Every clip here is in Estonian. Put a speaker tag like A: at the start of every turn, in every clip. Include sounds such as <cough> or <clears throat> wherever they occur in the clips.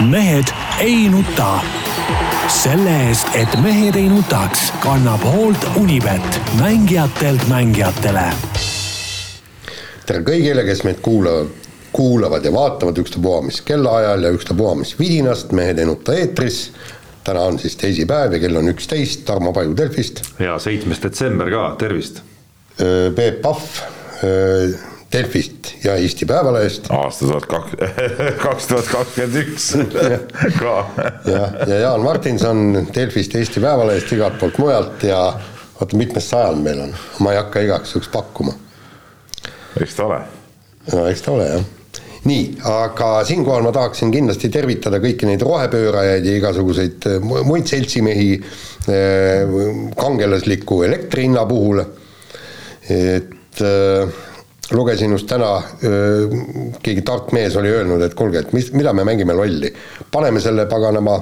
A: mehed ei nuta. selle eest, et mehed ei nutaks, kannab hoolt Unibet, mängijatelt mängijatele.
B: tere kõigile, kes meid kuulavad, kuulavad ja vaatavad ükstapuha mis kellaajal ja ükstapuha mis vidinast, Mehed ei nuta eetris. täna on siis teisipäev ja kell on üksteist, Tarmo Paju Delfist.
C: ja seitsmes detsember ka, tervist.
B: Peep Pahv Delfist ja Eesti Päevalehest.
D: aasta tuhat kaks, <laughs> kaks tuhat kakskümmend üks <laughs> ka.
B: jah, ja Jaan Martinson Delfist, Eesti Päevalehest, igalt poolt mujalt ja oota, mitmes sajand meil on, ma ei hakka igaks juhuks pakkuma.
D: eks ta ole.
B: no eks ta ole jah. nii, aga siinkohal ma tahaksin kindlasti tervitada kõiki neid rohepöörajaid ja igasuguseid muid seltsimehi kangelasliku elektri hinna puhul. et äh, lugesin just täna, keegi tark mees oli öelnud, et kuulge, et mis, mida me mängime lolli. paneme selle paganama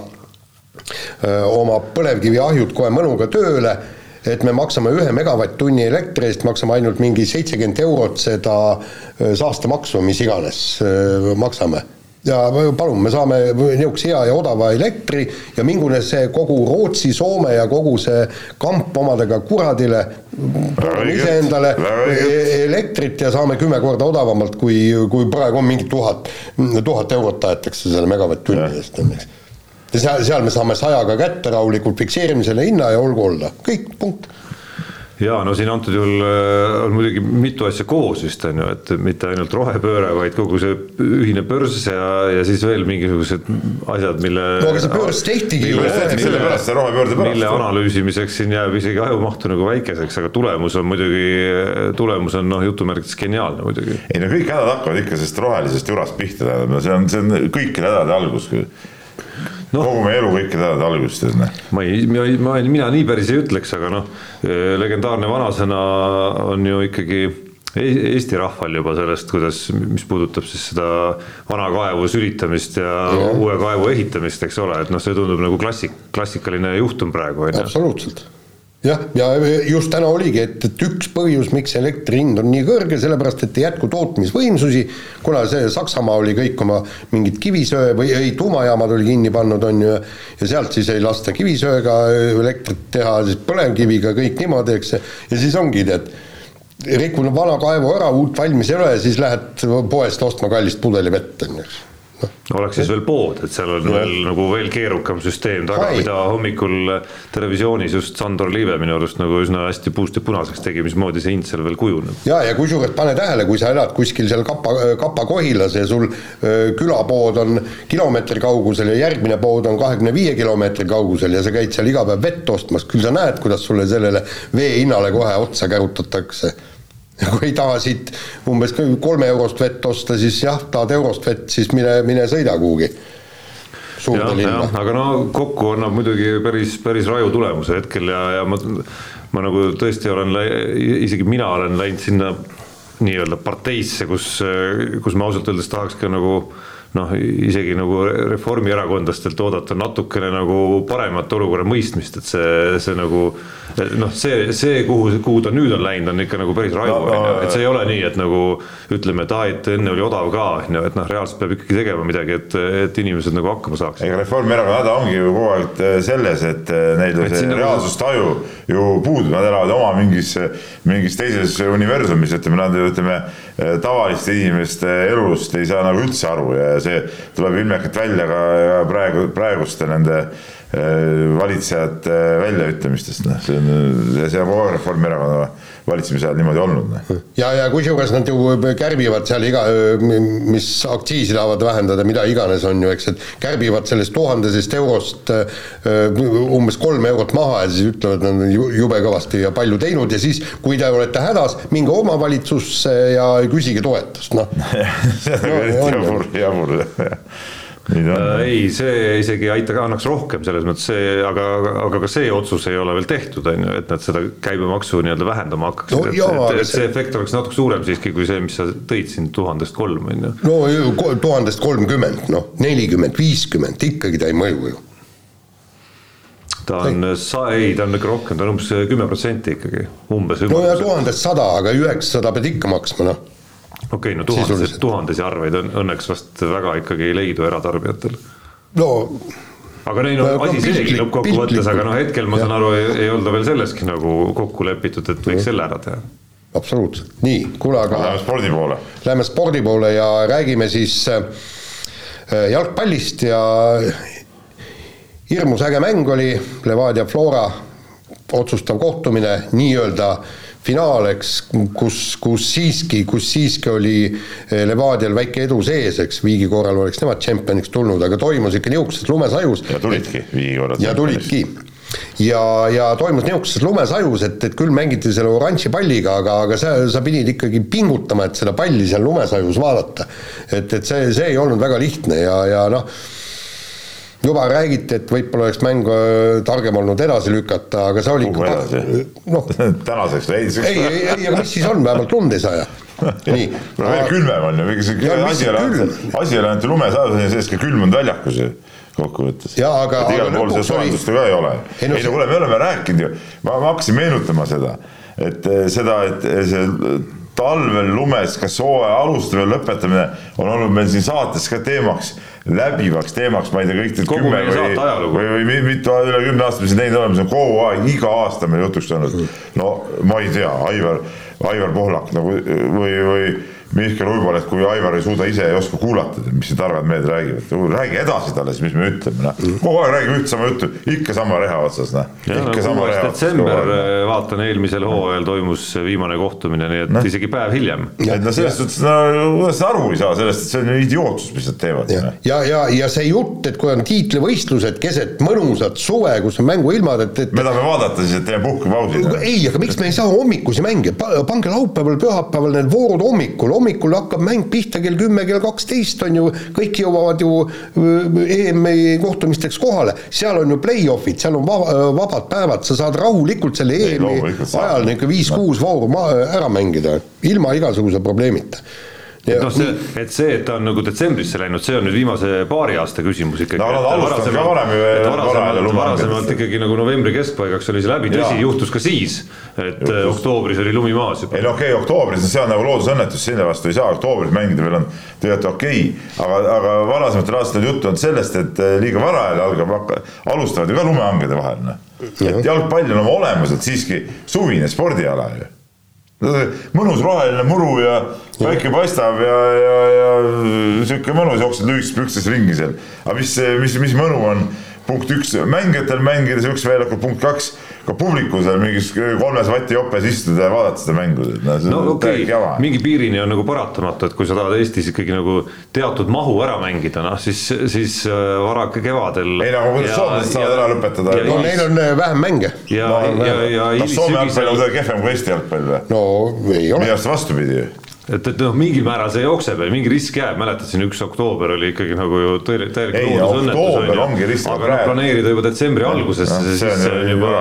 B: oma põlevkiviahjud kohe mõnuga tööle, et me maksame ühe megavatt-tunni elektri eest, maksame ainult mingi seitsekümmend eurot seda saastemaksu, mis iganes maksame ja palun, me saame niisuguse hea ja odava elektri ja mingune see kogu Rootsi, Soome ja kogu see kamp omadega kuradile, iseendale e-, elektrit ja saame kümme korda odavamalt, kui, kui praegu on mingi tuhat, tuhat eurot aetakse selle megavatt-tunni eest, õnneks. ja seal, seal me saame sajaga kätte rahulikult, fikseerime selle hinna ja olgu olla, kõik, punkt
C: ja no siin antud juhul äh, on muidugi mitu asja koos vist on ju, et mitte ainult rohepööre, vaid kogu see ühine börs ja, ja siis veel mingisugused asjad, mille.
B: no aga see börs tehtigi ju.
D: sellepärast see rohepöörde pärast.
C: mille analüüsimiseks siin jääb isegi ajumahtu nagu väikeseks, aga tulemus on muidugi, tulemus on noh, jutumärkides geniaalne muidugi.
D: ei no kõik hädad hakkavad ikka sellest rohelisest jurast pihta, tähendab, see on, see on kõikide hädade algus küll no, kogu meie elu kõikide hädade algustes.
C: ma ei, ma, ma, mina nii päris ei ütleks, aga noh, legendaarne vanasõna on ju ikkagi e-, Eesti rahval juba sellest, kuidas, mis puudutab siis seda vana kaevu sülitamist ja, ja uue kaevu ehitamist, eks ole, et noh, see tundub nagu klassik, klassikaline juhtum praegu.
B: absoluutselt jah, ja just täna oligi, et, et üks põhjus, miks elektri hind on nii kõrge, sellepärast et ei jätku tootmisvõimsusi, kuna see Saksamaa oli kõik oma mingid kivisöe või ei, tuumajaamad oli kinni pannud, on ju, ja sealt siis ei lasta kivisöega elektrit teha, siis põlevkiviga kõik niimoodi, eks, ja siis ongi, tead, rikun vana kaevu ära, uut valmis ei ole, siis lähed poest ostma kallist pudelivett, on ju
C: no.. oleks siis veel pood, et seal on ja. veel nagu veel keerukam süsteem taga, mida hommikul televisioonis just Sandor Liive minu arust nagu üsna hästi puust ja punaseks tegi, mismoodi see hind seal veel kujuneb.
B: ja, ja kusjuures pane tähele, kui sa elad kuskil seal Kapa, Kapa-Kohilas ja sul külapood on kilomeetri kaugusel ja järgmine pood on kahekümne viie kilomeetri kaugusel ja sa käid seal iga päev vett ostmas, küll sa näed, kuidas sulle sellele vee hinnale kohe otsa kärutatakse <laughs> kui ei taha siit umbes kolme eurost vett osta, siis jah, tahad eurost vett, siis mine, mine sõida kuhugi
C: suurde linna. aga no kokku annab muidugi päris, päris raju tulemuse hetkel ja, ja ma, ma nagu tõesti olen, isegi mina olen läinud sinna nii-öelda parteisse, kus, kus ma ausalt öeldes tahaks ka nagu noh, isegi nagu reformierakondlastelt oodata natukene nagu paremat olukorra mõistmist, et see, see nagu noh, see, see, kuhu, kuhu ta nüüd on läinud, on ikka nagu päris raju on ju, et see ei ole nii, et nagu ütleme, et aa, et enne oli odav ka, on ju, et noh, reaalselt peab ikkagi tegema midagi, et, et inimesed nagu hakkama saaksid.
D: ega Reformierakonna häda ongi ju kogu aeg selles, et neil et see nagu- reaalsustaju ju puudub, nad elavad oma mingis, mingis teises universumis, ütleme, nad ju ütleme, tavaliste inimeste elust ei saa nagu üldse aru ja see tuleb ilmekalt välja ka praegu, praeguste nende Äh, valitsejate väljaütlemistest, noh, see on, see on kogu aeg Reformierakonna valitsemise ajal niimoodi olnud. Noh.
B: ja, ja kusjuures nad ju kärbivad seal iga, mis aktsiisi tahavad vähendada, mida iganes on ju, eks, et kärbivad sellest tuhandesest eurost umbes kolm eurot maha ja siis ütlevad, nad on jube kõvasti ja palju teinud ja siis, kui te olete hädas, minge omavalitsusse ja küsige toetust, noh. <laughs>
D: see on jabur, jabur
C: Äh, ei, see isegi aita, annaks rohkem selles mõttes see, aga, aga ka see otsus ei ole veel tehtud, on ju, et nad seda käibemaksu nii-öelda vähendama hakkaksid. No,, et, et, et see efekt oleks natuke suurem siiski kui see, mis sa tõid siin tuhandest kolm, on ju.
B: no tuhandest kolmkümmend, noh, nelikümmend, viiskümmend, ikkagi ta ei mõju ju.
C: Ta on, sa ei, ta on ikka rohkem, ta on umbes kümme protsenti ikkagi, umbes.
B: no ja tuhandest sada, aga üheksasada pead ikka maksma, noh
C: okei okay,, no tuhandes, tuhandesi arveid on õnneks vast väga ikkagi ei leidu eratarbijatel.
B: no
C: aga neil on asi seegi lõppkokkuvõttes, aga noh, hetkel ma ja. saan aru, ei olda veel selleski nagu kokku lepitud, et võiks selle ära teha.
B: absoluutselt, nii, kuule aga.
D: Läheme spordi poole.
B: Läheme spordi poole ja räägime siis äh, jalgpallist ja hirmus äge mäng oli, Levadia Flora otsustav kohtumine, nii-öelda finaal, eks, kus, kus siiski, kus siiski oli eh, Levadial väike edu sees, eks, viigi korral oleks nemad tšempioniks tulnud, aga toimus ikka niisuguses lumesajus.
D: ja tulidki viigi korral.
B: ja tulidki ja, ja toimus niisuguses lumesajus, et, et küll mängiti selle oranži palliga, aga, aga sa, sa pidid ikkagi pingutama, et seda palli seal lumesajus vaadata. et, et see, see ei olnud väga lihtne ja, ja noh juba räägiti, et võib-olla oleks mäng äh, targem olnud edasi lükata, aga see oli
D: Kuhu ikka <laughs> noh tänaseks või eilseks?
B: ei, ei, ei, aga mis siis on, vähemalt lund ei saja. <laughs>
D: nii. no veel külmem on ju, mingi see asi ei ole, asi ei ole ainult lumesaadus, sees ka külmunud väljakus ju kokkuvõttes. et igal pool seda soojendust ka ei ole. ei no kuule, me oleme rääkinud ju, ma, ma hakkasin meenutama seda, et eh, seda, et eh, see talvel lumes, kas hooaja alustamine, lõpetamine on olnud meil siin saates ka teemaks läbivaks teemaks, ma ei tea, kõik need
C: kümme või,
D: või, või mitu, üle kümne aasta me siin teinud oleme, see on kogu aeg, iga aasta meil jutuks olnud. no ma ei tea, Aivar, Aivar Pohlak nagu või, või Mihkel Uibo, et kui Aivar ei suuda ise, ei oska kuulata, mis see targad mehed räägivad, räägi edasi talle siis, mis me ütleme, noh. kogu aeg räägime üht sama juttu, ikka sama reha otsas, noh. ikka
C: sama reha otsas. detsember, eh, vaatan eelmisel hooajal toimus viimane kohtumine, nii et no. isegi päev hiljem.
D: et no selles suhtes, no kuidas sa aru ei saa sellest, et see on ju idiootsus, mis nad teevad.
B: ja, noh. ja, ja, ja see jutt, et kui on tiitlivõistlused keset mõnusat suve, kus on mänguilmad, et, et.
D: me tahame vaadata siis, et teeme puhkepausi.
B: ei, aga miks me ei saa hommikusi mänge, pange laupäeval, pühapäeval need voorud hommikul hommikul hakkab mäng pihta kell kümme, kell kaksteist on ju, kõik jõuavad ju äh, EM-i kohtumisteks kohale, seal on ju play-off'id, seal on vaba, äh, vabad päevad, sa saad rahulikult selle EM-i ajal niisugune viis-kuus vooru ära mängida, ilma igasuguse probleemita
C: et noh, see, et see, et ta on nagu detsembrisse läinud, see on nüüd viimase paari aasta küsimus ikkagi.
D: no nad alustavad ka varem ju.
C: varasemalt, varasemalt ikkagi nagu novembri keskpaigaks oli see läbi, tõsi, juhtus ka siis, et juhtus. Äh, oktoobris oli lumi maas juba.
D: ei no okei okay,, oktoobris, see on nagu loodusõnnetus, sinna vastu ei saa oktoobris mängida, veel on tegelikult okei okay., aga, aga varasematel aastatel juttu olnud sellest, et äh, liiga vara jälle algab, alustavad ju ka lumehangede vahel, noh. et jalgpall on oma olemuselt siiski suvine spordiala ju mõnus roheline muru ja päike paistab ja, ja, ja sihuke mõnus, jooksed lühikestes pükstes ringi seal. aga mis, mis, mis mõnu on punkt üks, mängijatel mängida siukse väljakul, punkt kaks, ka publikul seal mingis kolmes vati jopes istuda ja vaadata seda mängu.
C: no, no okei okay., mingi piirini on nagu paratamatu, et kui sa tahad Eestis ikkagi nagu teatud mahu ära mängida, noh siis, siis äh, varake kevadel.
D: ei no aga kuidas soomlased saavad ära lõpetada?
B: no neil on äh, vähem mänge.
C: ja, ja, ja.
D: kas Soome jalgpall on kehvem kui Eesti jalgpall või?
B: no ei ole.
D: minu arust vastupidi
C: et, et noh, mingil määral see jookseb ja mingi risk jääb, mäletad siin üks oktoober oli ikkagi nagu ju täielik loodusõnnetus on ju, aga noh, planeerida juba detsembri algusesse no,, siis see on juba,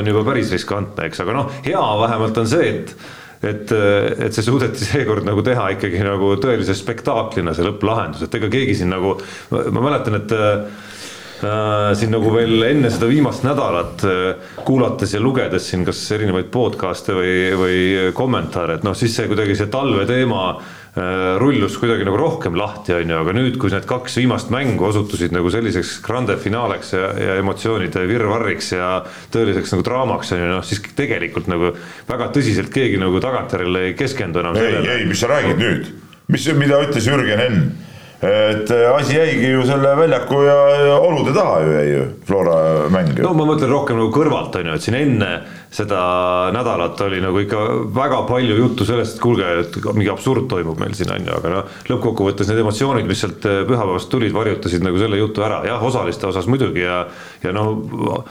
C: on juba päris riskantne, eks, aga noh, hea vähemalt on see, et et, et see suudeti seekord nagu teha ikkagi nagu tõelise spektaaklina, see lõpplahendus, et ega keegi siin nagu, ma mäletan, et siin nagu veel enne seda viimast nädalat äh, kuulates ja lugedes siin kas erinevaid podcast'e või, või kommentaare, et noh, siis see kuidagi see talve teema äh, rullus kuidagi nagu rohkem lahti, on ju, aga nüüd, kui need kaks viimast mängu osutusid nagu selliseks grande finaaleks ja, ja emotsioonide virvarriks ja tõeliseks nagu draamaks on ju, noh siis tegelikult nagu väga tõsiselt keegi nagu tagantjärele ei keskendu enam
D: ei, ei, mis sa räägid nüüd, mis, mida ütles Jürgen Enn et äh, asi jäigi ju selle väljaku ja, olude taha ju jäi ju Flora mäng ju.
C: no ma mõtlen rohkem nagu kõrvalt on ju, et siin enne seda nädalat oli nagu ikka väga palju juttu sellest, et kuulge, et mingi absurd toimub meil siin on ju, aga noh, lõppkokkuvõttes need emotsioonid, mis sealt äh, pühapäevast tulid, varjutasid nagu selle jutu ära, jah, osaliste osas muidugi ja, ja noh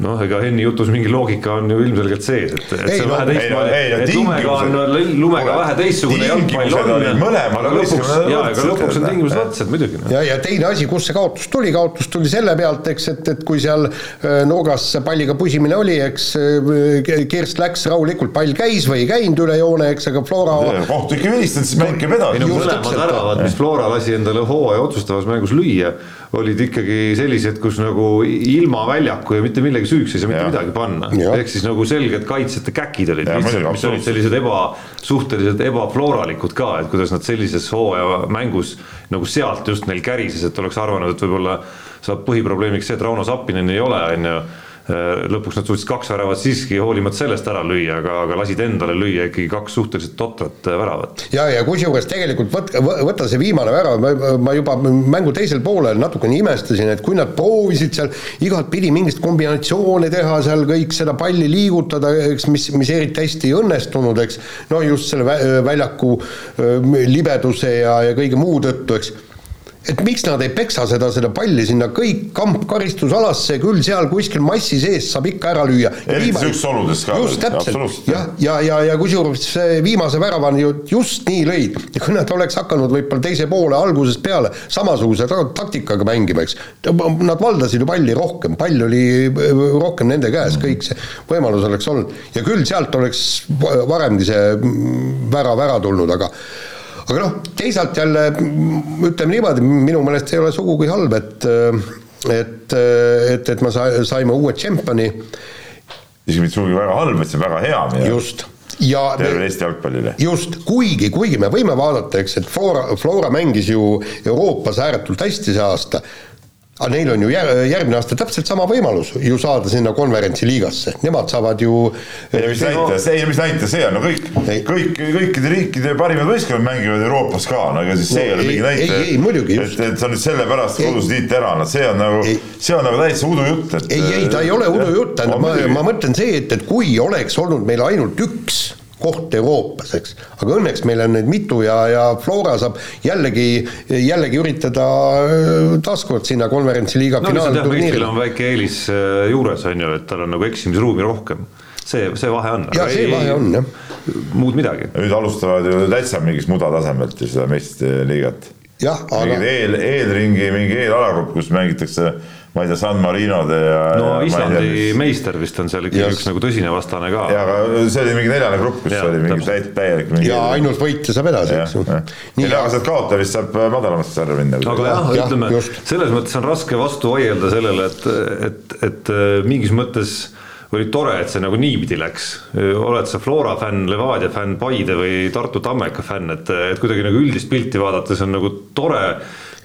C: noh, ega Henni jutus mingi loogika on ju ilmselgelt sees, et, et see on vähe teistmoodi, et lumega on, lumega vähe teistsugune jalgpall on. aga lõpuks, jaa, aga lõpuks on tingimused võrdsed muidugi.
B: ja, ja teine asi, kust see kaotus tuli, kaotus tuli selle pealt, eks, et, et kui seal äh, nurgas palliga pusimine oli, eks äh, Kirst läks rahulikult, pall käis või ei käinud üle joone, eks, aga Flora.
D: kohtunik ei vilistanud, siis mäng käib edasi.
C: mõlemad väravad, mis Flora lasi endale hooaja otsustavas mängus lüüa, olid ikkagi sellised, kus nagu ilma väljaku ja mitte millegi süüks ei saa mitte midagi panna, ehk siis nagu selged kaitsjate käkid olid mis olid sellised eba, suhteliselt ebaflooralikud ka, et kuidas nad sellises hooaja mängus nagu sealt just neil kärises, et oleks arvanud, et võib-olla saab põhiprobleemiks see, et Rauno Sappinen ei ole, on ju lõpuks nad suutsid kaks väravat siiski hoolimata sellest ära lüüa, aga, aga lasid endale lüüa ikkagi kaks suhteliselt totrat äh, väravat.
B: ja, ja kusjuures tegelikult võt-, võta see viimane värav, ma juba mängu teisel poolel natukene imestasin, et kui nad proovisid seal igatpidi mingit kombinatsioone teha seal, kõik seda palli liigutada, eks, mis, mis eriti hästi ei õnnestunud, eks, no just selle väljaku libeduse ja, ja kõige muu tõttu, eks et miks nad ei peksa seda, seda palli sinna kõik kamp karistusalasse, küll seal kuskil massi sees saab ikka ära lüüa.
D: eriti niisugustes oludes ka.
B: just täpselt, jah, ja, ja, ja, ja kusjuures viimase värava ju just nii lõid <laughs> kui nad oleks hakanud võib-olla teise poole algusest peale samasuguse taktikaga mängima, eks, nad valdasid ju palli rohkem, pall oli rohkem nende käes, mm. kõik see võimalus oleks olnud ja küll sealt oleks varemgi see värav ära tulnud, aga aga noh, teisalt jälle ütleme niimoodi, minu meelest ei ole sugugi halb, et et, et, et me saime uue tšempioni.
D: isegi mitte sugugi väga halb, vaid see on väga hea.
B: just ja
D: terve Eesti jalgpallile.
B: just, kuigi, kuigi me võime vaadata, eks, et Flora, Flora mängis ju Euroopas ääretult hästi see aasta aga neil on ju järgmine aasta täpselt sama võimalus ju saada sinna konverentsiliigasse, nemad saavad ju
D: ei, mis näitas, ei, mis näitas, see on no kõik, kõik, kõikide riikide parimad võistkonnad mängivad Euroopas ka, no ega siis see ei ole mingi näitaja.
B: ei, ei muidugi
D: just. et, et sa nüüd sellepärast kodusid liit ära annad, see on nagu, see on nagu täitsa udujutt, et
B: ei, ei ta ei ole udujutt, tähendab, ma, ma mõtlen see, et, et kui oleks olnud meil ainult üks koht Euroopas, eks. aga õnneks meil on neid mitu ja, ja Flora saab jällegi, jällegi üritada taaskord sinna konverentsiliiga
C: no, finaalturniirile. on väike eelis juures, on ju, et tal on nagu eksimisruumi rohkem. see, see vahe on.
B: jaa, see vahe on, jah.
C: muud midagi.
D: nüüd alustavad ju täitsa mingist muda tasemelt ju seda meistrite liigat.
B: jah,
D: aga. eel, eelringi mingi eelalagrupp, kus mängitakse ma ei tea, San Marinode ja.
C: no Islandi meister vist on seal ikkagi üks nagu tõsine vastane ka.
D: ja, aga see oli mingi neljane grupp, kus ja, oli mingi täit, täielik mingi.
B: ja ainult võitja saab edasi, eks ju.
D: nii, aga sealt kaotaja vist saab madalamasse sarja minna.
C: aga jah, ütleme just. selles mõttes on raske vastu vaielda sellele, et, et, et mingis mõttes oli tore, et see nagu niipidi läks. oled sa Flora fänn, Levadia fänn, Paide või Tartu Tammeka fänn, et, et kuidagi nagu üldist pilti vaadates on nagu tore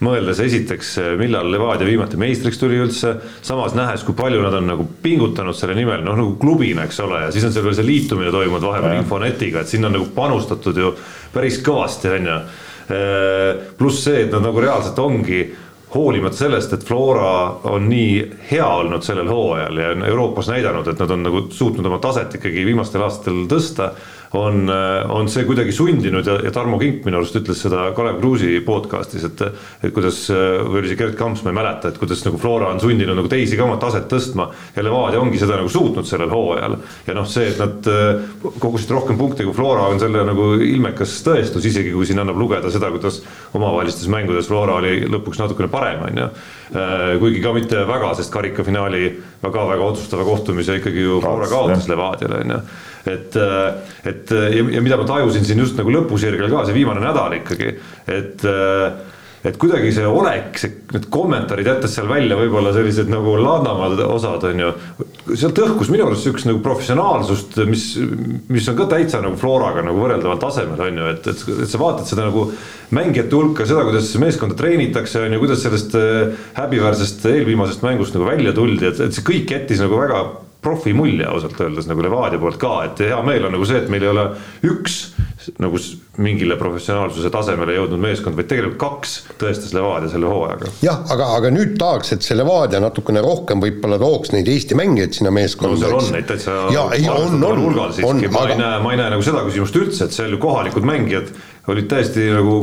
C: mõeldes esiteks, millal Levadia viimati meistriks tuli üldse, samas nähes, kui palju nad on nagu pingutanud selle nimel, noh nagu klubina, eks ole, ja siis on seal veel see liitumine toimunud vahepeal Infonetiga, et sinna on nagu panustatud ju päris kõvasti, on ju. pluss see, et nad nagu reaalselt ongi hoolimata sellest, et Flora on nii hea olnud sellel hooajal ja on Euroopas näidanud, et nad on nagu suutnud oma taset ikkagi viimastel aastatel tõsta on, on see kuidagi sundinud ja, ja Tarmo Kink minu arust ütles seda Kalev Kruusi podcast'is, et et kuidas, või oli see Gerd Kamps, ma ei mäleta, et kuidas nagu Flora on sundinud nagu teisi ka oma taset tõstma ja Levadia ongi seda nagu suutnud sellel hooajal. ja noh, see, et nad äh, kogusid rohkem punkte kui Flora, on selle nagu ilmekas tõestus, isegi kui siin annab lugeda seda, kuidas omavahelistes mängudes Flora oli lõpuks natukene parem, on ju. Äh, kuigi ka mitte väga, sest karikafinaali väga-väga otsustava kohtumise ikkagi ju Flora kaotas Levadiale, on ju. Et, äh, et ja, ja mida ma tajusin siin just nagu lõpusirgel ka, see viimane nädal ikkagi, et äh, et kuidagi see olek, see, need kommentaarid jättes seal välja võib-olla sellised nagu ladnamad osad on ju. sealt õhkus minu arust sihukest nagu professionaalsust, mis, mis on ka täitsa nagu Floraga nagu võrreldaval tasemel on ju, et, et, et sa vaatad seda nagu mängijate hulka, seda, kuidas meeskonda treenitakse, on ju, kuidas sellest äh, häbiväärsest eelviimasest mängust nagu välja tuldi, et, et see kõik jättis nagu väga profi mulje ausalt öeldes nagu Levadia poolt ka, et hea meel on nagu see, et meil ei ole üks nagu mingile professionaalsuse tasemele jõudnud meeskond, vaid tegelikult kaks tõestas Levadia selle hooajaga.
B: jah, aga, aga nüüd tahaks, et see Levadia natukene rohkem võib-olla tooks neid Eesti mängijaid sinna meeskonda.
C: no seal on neid täitsa. ja ei, on, on, hulgal siiski, ma aga... ei näe, ma ei näe nagu seda küsimust üldse, et seal ju kohalikud mängijad olid täiesti nagu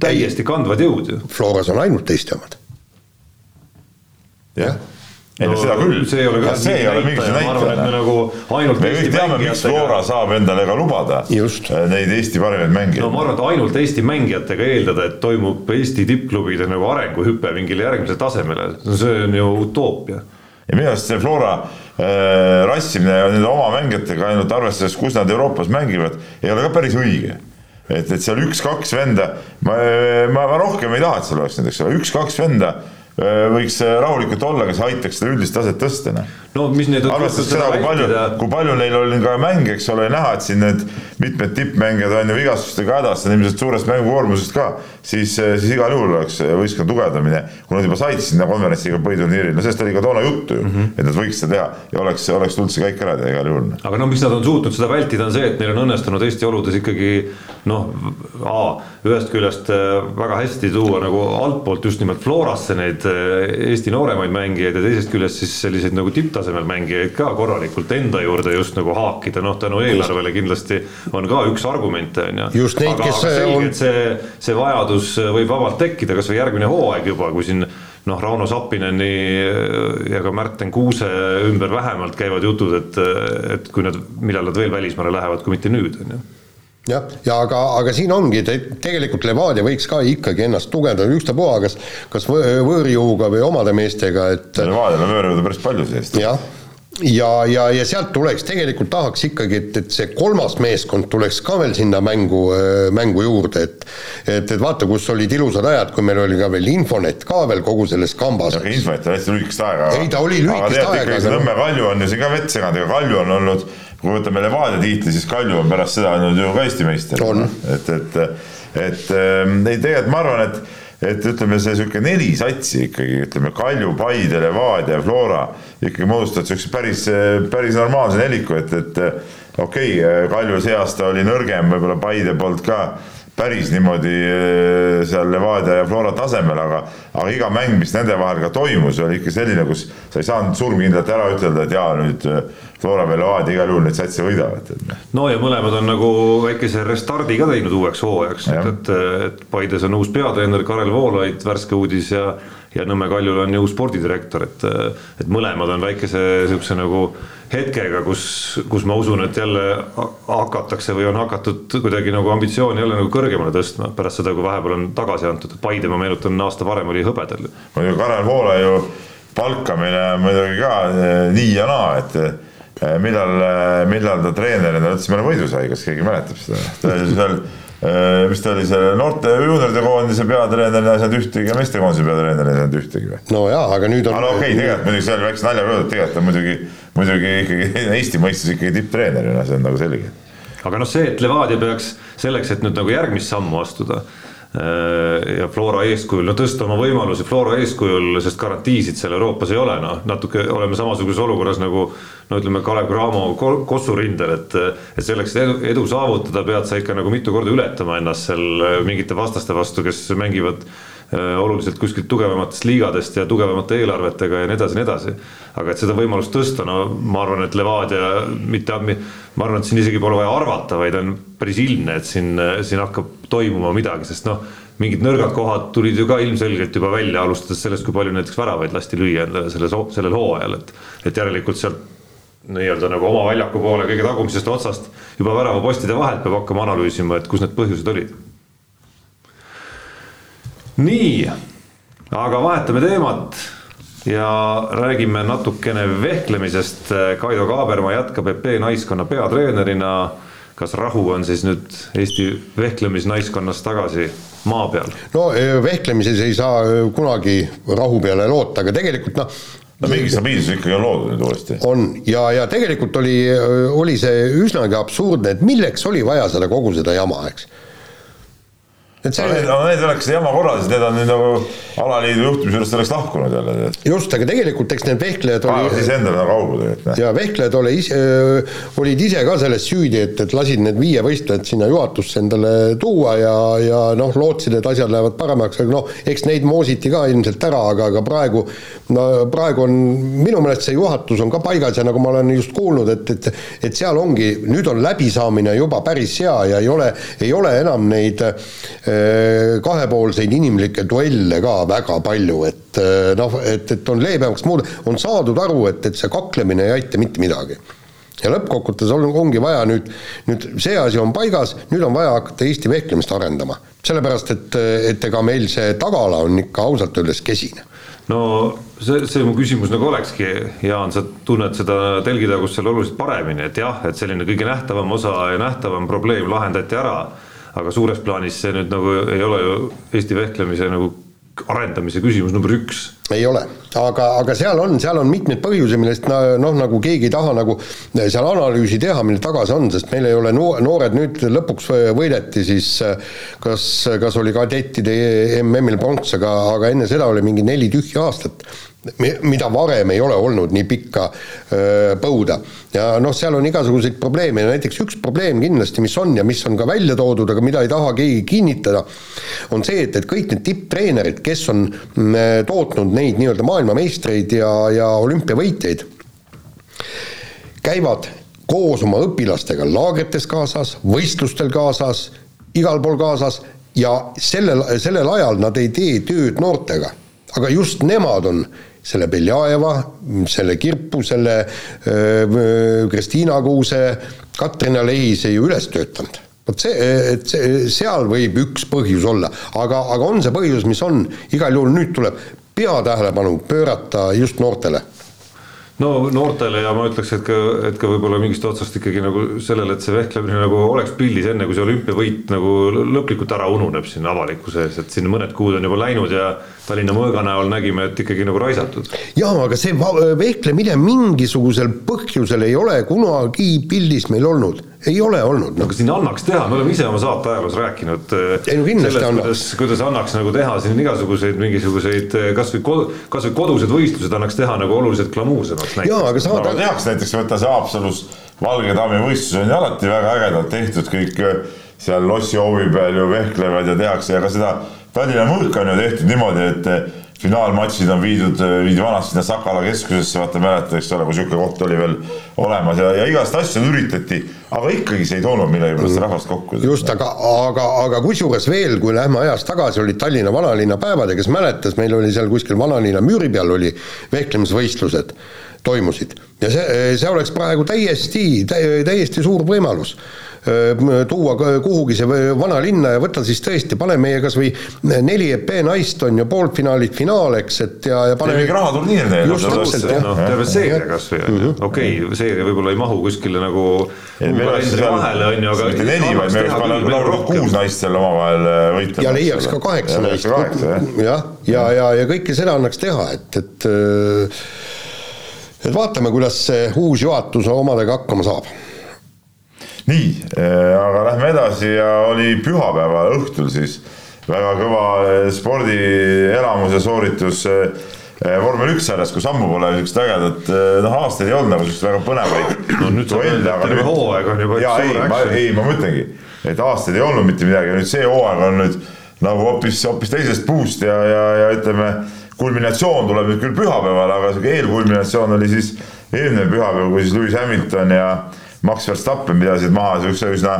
C: täiesti kandvad jõud ju.
B: Floras on ainult Eesti omad.
D: jah ei no seda küll.
C: see ei ole ka
D: see ei ole mingisugune näitaja.
C: me nagu ainult
D: me kõik teame, miks Flora saab endale ka lubada Just. Äh, neid Eesti parimaid mängijaid.
C: no ma arvan, et ainult Eesti mängijatega eeldada, et toimub Eesti tippklubide nagu arenguhüpe mingile järgmisele tasemele, no see on ju utoopia.
D: ja minu arust see Flora äh, rassimine nende oma mängijatega ainult arvestades, kus nad Euroopas mängivad, ei ole ka päris õige et, et seal üks-kaks venda, ma, ma, ma rohkem ei taha, et seal oleks näiteks üks-kaks venda võiks äh, rahulikult olla, kes aitaks seda üldist taset tõsta, noh.
C: No mis need
D: arvestades seda, kui palju, kui palju neil oli ka mänge, eks ole, näha, et siin need mitmed tippmängijad on ju vigastustega hädas, on ilmselt suurest mängukoormusest ka, siis, äh, siis igal juhul oleks võistkonna tugevdamine, kui nad juba said sinna konverentsiga põhiturniiril, no sellest oli ka toona juttu ju mm, -hmm. et nad võiks seda teha ja oleks, oleks tulnud see käik ära teha igal juhul.
C: aga no miks nad on suutnud seda vältida, on see, et neil on õnnestunud Eesti oludes ikkagi noh, ühest küljest väga hästi tuua nagu altpoolt just nimelt Florasse neid neid Eesti nooremaid mängijaid ja teisest küljest siis selliseid nagu tipptasemel mängijaid ka korralikult enda juurde just nagu haakida, noh tänu eelarvele kindlasti on ka üks argumente on ju. aga, aga selge on..., see, see vajadus võib vabalt tekkida, kasvõi järgmine hooaeg juba, kui siin noh, Rauno Sappineni ja ka Märten Kuuse ümber vähemalt käivad jutud, et, et kui nad, millal nad veel välismaale lähevad, kui mitte nüüd, on ju
B: jah, ja aga, aga siin ongi, tegelikult Levadia võiks ka ikkagi ennast tugevdada, ükstapuha, kas, kas võõrjõuga või omade meestega, et
D: Levadial on võõrjõudu päris palju sellist.
B: jah, ja, ja, ja sealt tuleks, tegelikult tahaks ikkagi, et, et see kolmas meeskond tuleks ka veel sinna mängu, mängu juurde, et et, et vaata, kus olid ilusad ajad, kui meil oli ka veel Infonet ka veel kogu selles kambas.
D: Infonet on hästi lühikest aega.
B: ei, ta oli lühikest aega.
D: aga Nõmme Kalju on ju siin ka vett seganud, ega Kalju on olnud kui võtame Levadia tiitli, siis Kalju on pärast seda olnud ju ka Eesti meister. et, et, et ähm, ei, tegelikult ma arvan, et, et ütleme, see sihuke neli satsi ikkagi, ütleme Kalju, Paide, Levadia, Flora ikkagi moodustavad siukse päris, päris normaalse neliku, et, et okei okay,, Kalju see aasta oli nõrgem, võib-olla Paide poolt ka päris niimoodi eh, seal Levadia ja Flora tasemel, aga, aga iga mäng, mis nende vahel ka toimus, oli ikka selline, kus sa ei saanud surmkindlalt ära ütelda, et jaa, nüüd Flora Levadia igal juhul neid satse võidavad.
C: Noh. no ja mõlemad on nagu väikese restardi ka teinud uueks hooajaks, et, et, et Paides on uus peatreener Karel Voolaid, värske uudis ja ja Nõmme Kaljul on ju spordidirektor, et, et mõlemad on väikese niisuguse nagu hetkega, kus, kus ma usun, et jälle hakatakse või on hakatud kuidagi nagu ambitsiooni jälle nagu kõrgemale tõstma pärast seda, kui vahepeal on tagasi antud, Paide, ma meenutan, aasta varem oli hõbedal.
D: muidugi Karel Voolaiu palkamine muidugi ka eh, nii ja naa, et millal, eh, millal ta treenerina üldse meile võidu sai, kas keegi mäletab seda? ta oli seal Äh, mis ta oli, see noorte juunioride koondise peatreener ei saanud ühtegi ja meestekoondise peatreener ei saanud ühtegi või?
B: no jaa, aga nüüd on.
D: no okei okay,, tegelikult muidugi see oli väikse naljaga öeldud, tegelikult on muidugi, muidugi ikkagi <laughs> Eesti mõistes ikkagi tipptreenerina, see on nagu selge.
C: aga noh, see, et Levadia peaks selleks, et nüüd nagu järgmist sammu astuda äh, ja Flora eeskujul, no tõsta oma võimalusi Flora eeskujul, sest garantiisid seal Euroopas ei ole, noh natuke oleme samasuguses olukorras nagu no ütleme, Kalev Cramo Kossu rindel, et, et selleks edu, edu saavutada, pead sa ikka nagu mitu korda ületama ennast seal äh, mingite vastaste vastu, kes mängivad äh, oluliselt kuskilt tugevamatest liigadest ja tugevamate eelarvetega ja nii edasi, nii edasi. aga et seda võimalust tõsta, no ma arvan, et Levadia mitte, ma arvan, et siin isegi pole vaja arvata, vaid on päris ilmne, et siin, siin hakkab toimuma midagi, sest noh, mingid nõrgad kohad tulid ju ka ilmselgelt juba välja, alustades sellest, kui palju näiteks väravaid lasti lüüa selles, sellel hooajal, et et järelikult sealt nii-öelda nagu oma väljaku poole kõige tagumisest otsast juba väravapostide vahelt peab hakkama analüüsima, et kus need põhjused olid. Nii, aga vahetame teemat ja räägime natukene vehklemisest. Kaido Kaaberma jätkab EP naiskonna peatreenerina. kas rahu on siis nüüd Eesti vehklemisnaiskonnas tagasi maa peal?
B: no vehklemises ei saa kunagi rahu peale loota, aga tegelikult noh,
D: no mingi stabiilsus ikkagi on loodud nüüd uuesti.
B: on ja, ja tegelikult oli, oli see üsnagi absurdne, et milleks oli vaja seda kogu seda jama, eks
D: et see no, need, oleks jama korraldasid, need on nüüd nagu alaliidu juhtimise juurest oleks lahkunud jälle.
B: just, aga tegelikult eks need vehklejad
D: oli. siis endale nagu augu tegelikult.
B: ja vehklejad oli ise, olid ise ka selles süüdi, et, et lasid need viie võistlejad sinna juhatusse endale tuua ja, ja noh, lootsid, et asjad lähevad paremaks, aga noh, eks neid moositi ka ilmselt ära, aga, aga praegu, no praegu on, minu meelest see juhatus on ka paigas ja nagu ma olen just kuulnud, et, et et seal ongi, nüüd on läbisaamine juba päris hea ja ei ole, ei ole enam neid Äh, kahepoolseid inimlikke duelle ka väga palju, et äh, noh, et, et on leebemaks muud, on saadud aru, et, et see kaklemine ei aita mitte midagi ja lõppkokkuvõttes on, ongi vaja nüüd, nüüd see asi on paigas, nüüd on vaja hakata Eesti vehklemist arendama. sellepärast, et, et ega meil see tagala on ikka ausalt öeldes kesine.
C: no see, see mu küsimus nagu olekski, Jaan, sa tunned seda telgitagust seal oluliselt paremini, et jah, et selline kõige nähtavam osa ja nähtavam probleem lahendati ära aga suures plaanis see nüüd nagu ei ole ju Eesti vehklemise nagu arendamise küsimus number üks.
B: Ei ole, aga, aga seal on, seal on mitmeid põhjusi, millest noh, nagu keegi ei taha nagu seal analüüsi teha, mille taga see on, sest meil ei ole noor, noored nüüd lõpuks võideti siis kas, kas oli kadettide MM-il pronks, aga, aga enne seda oli mingi neli tühja aastat mida varem ei ole olnud nii pikka öö, põuda. ja noh, seal on igasuguseid probleeme ja näiteks üks probleem kindlasti, mis on ja mis on ka välja toodud, aga mida ei taha keegi kinnitada, on see, et, et kõik need tipptreenerid, kes on m, tootnud neid nii-öelda maailmameistreid ja, ja olümpiavõitjaid, käivad koos oma õpilastega laagrites kaasas, võistlustel kaasas, igal pool kaasas ja sellel, sellel ajal nad ei tee tööd noortega aga just nemad on selle Beljajeva, selle Kirpu, selle Kristiina Kuuse, Katrina Lehise ju üles töötanud. Vot see, et see, seal võib üks põhjus olla, aga, aga on see põhjus, mis on, igal juhul nüüd tuleb peatähelepanu pöörata just noortele
C: no noortele ja ma ütleks, et ka, et ka võib-olla mingist otsast ikkagi nagu sellele, et see vehklemine nagu oleks pildis enne, kui see olümpiavõit nagu lõplikult ära ununeb siin avalikkuse ees, et siin mõned kuud on juba läinud ja Tallinna mõõga näol nägime, et ikkagi nagu raisatud.
B: jaa, aga see vehklemine mingisugusel põhjusel ei ole kunagi pildis meil olnud ei ole olnud.
C: no aga siin annaks teha, me oleme ise oma saate ajaloos rääkinud
B: äh, ei, no sellest,
C: kuidas, kuidas annaks nagu teha siin igasuguseid mingisuguseid äh, kasvõi kod, kasvõi kodused võistlused annaks teha nagu oluliselt glamuursemaks.
D: jaa, aga saad no, tehakse näiteks võtta see Haapsalus Valge Tammi võistlus on ju alati väga ägedalt tehtud, kõik äh, seal lossi hoovi peal ju vehklevad ja tehakse ja ka seda Tallinna mõõka on ju tehtud niimoodi, et finaalmatšid on viidud, viidi vanasti sinna Sakala keskusesse, vaata mäletad, eks ole, kui sihuke koht oli veel olemas ja, ja igast asju üritati, aga ikkagi see ei toonud millegipärast mm. rahvast kokku.
B: just, aga, aga, aga kusjuures veel, kui lähme ajas tagasi, olid Tallinna vanalinna päevad ja kes mäletas, meil oli seal kuskil vanalinna müüri peal oli vehklemisvõistlused toimusid ja see, see oleks praegu täiesti, täiesti suur võimalus tuua kuhugi see vanalinna ja võtta siis tõesti, pane meie kas või neli EP naist on ju pooltfinaalid, finaal, eks, et ja, ja
D: pane mingi rahaturniir
C: täpselt, jah. noh, terve seeria kas või on ju, mhm. okei, seeria võib-olla ei mahu kuskile nagu vahele on ju, aga
D: neli, vaid me võiks panna kuus naist seal omavahel äh, võitlema.
B: ja leiaks ka kaheksa naist. jah, ja, ja, ja kõike seda annaks teha, et, et äh, et vaatame, kuidas see uus juhatus omadega hakkama saab
D: nii, äh, aga lähme edasi ja oli pühapäeva õhtul siis. Väga kõva äh, spordielamuse sooritus äh, vormel üks sarjas, kus ammu pole niisugust ägedat, noh aastaid ei olnud nagu niisugust väga põnevaid <clears throat>
C: no nüüd duelle, aga terve hooaeg on juba
D: jaa, ei, ma, ei, ma mõtlengi, et aastaid ei olnud mitte midagi nüüd see hooaeg on nüüd nagu hoopis, hoopis teisest puust ja, ja, ja ütleme, kulminatsioon tuleb nüüd küll pühapäeval, aga sihuke eelkulminatsioon oli siis eelmine pühapäev, kui siis Lewis Hamilton ja Max Verstappen pidasid maha siukse üsna,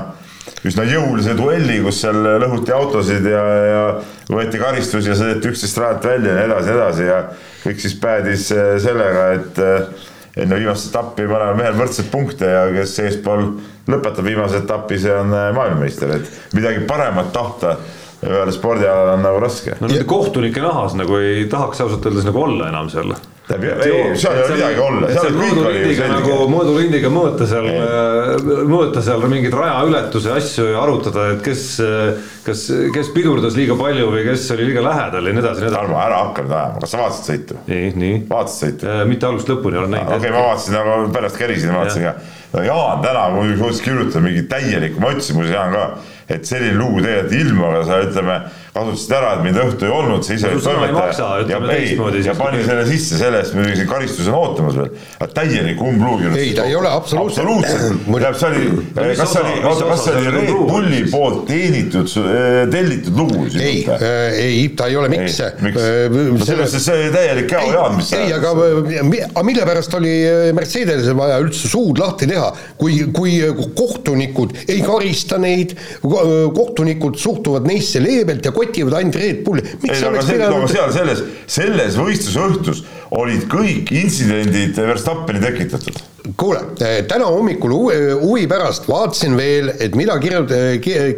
D: üsna jõulise duelli, kus seal lõhuti autosid ja, ja võeti karistus ja sõideti üksteist rajalt välja ja nii edasi edasi. Ja kõik siis päädis äh, sellega, et äh, enne viimast etappi mõlemal mehel võrdseid punkte ja kes eespool lõpetab viimase etapi, see on äh, maailmameister, et midagi paremat tahta ühel spordialal on nagu raske.
C: no nende kohtunike nahas nagu ei tahaks ausalt öeldes nagu olla enam seal
D: ei, seal ei ole midagi olla, seal kõik oli ju selge.
C: nagu mõõdurindiga mõõta seal, mõõta seal mingeid rajaületuse asju ja arutada, et kes, kas, kes pidurdas liiga palju või kes oli liiga lähedal ja nii edasi, nii edasi.
D: Tarmo, ära hakka nüüd ajama, kas sa vaatasid sõitu?
C: nii, nii.
D: vaatasid sõitu?
C: mitte algusest lõpuni olen näinud.
D: okei okay,, ma vaatasin, aga pärast kärisin ja vaatasin ka. no Jaan täna muidugi suutis kirjutada mingi täielikku, ma ütlesin muuseas Jaan ka, et selline lugu tegelikult ilma, aga sa ütleme kasutasid ära, et mind õhtu ei olnud, sa ise olid
C: toimetaja. ja,
D: ei, ja pani selle sisse, selle eest muidugi karistus on ootamas veel. aga täielik umbluugi.
B: ei, ta ei ole absoluutselt.
D: absoluutselt, tähendab, see oli, kas see oli, oota, kas see oli Red Bulli poolt teenitud, äh, tellitud lugu?
B: ei, äh, ei, ta ei ole, miks?
D: Äh, selles suhtes see oli täielik käojaan, mis
B: ei, aga, aga mille pärast oli Mercedesel vaja üldse suud lahti teha, kui, kui kohtunikud ei karista neid, kohtunikud suhtuvad neisse leebelt ja kotivad ainult Red Bulli.
D: ei, aga see, pidanud... seal selles, selles võistluse õhtus olid kõik intsidendid Verstappeni tekitatud
B: kuule, eh, täna hommikul huvi, pärast vaatasin veel, et mida kirjut-,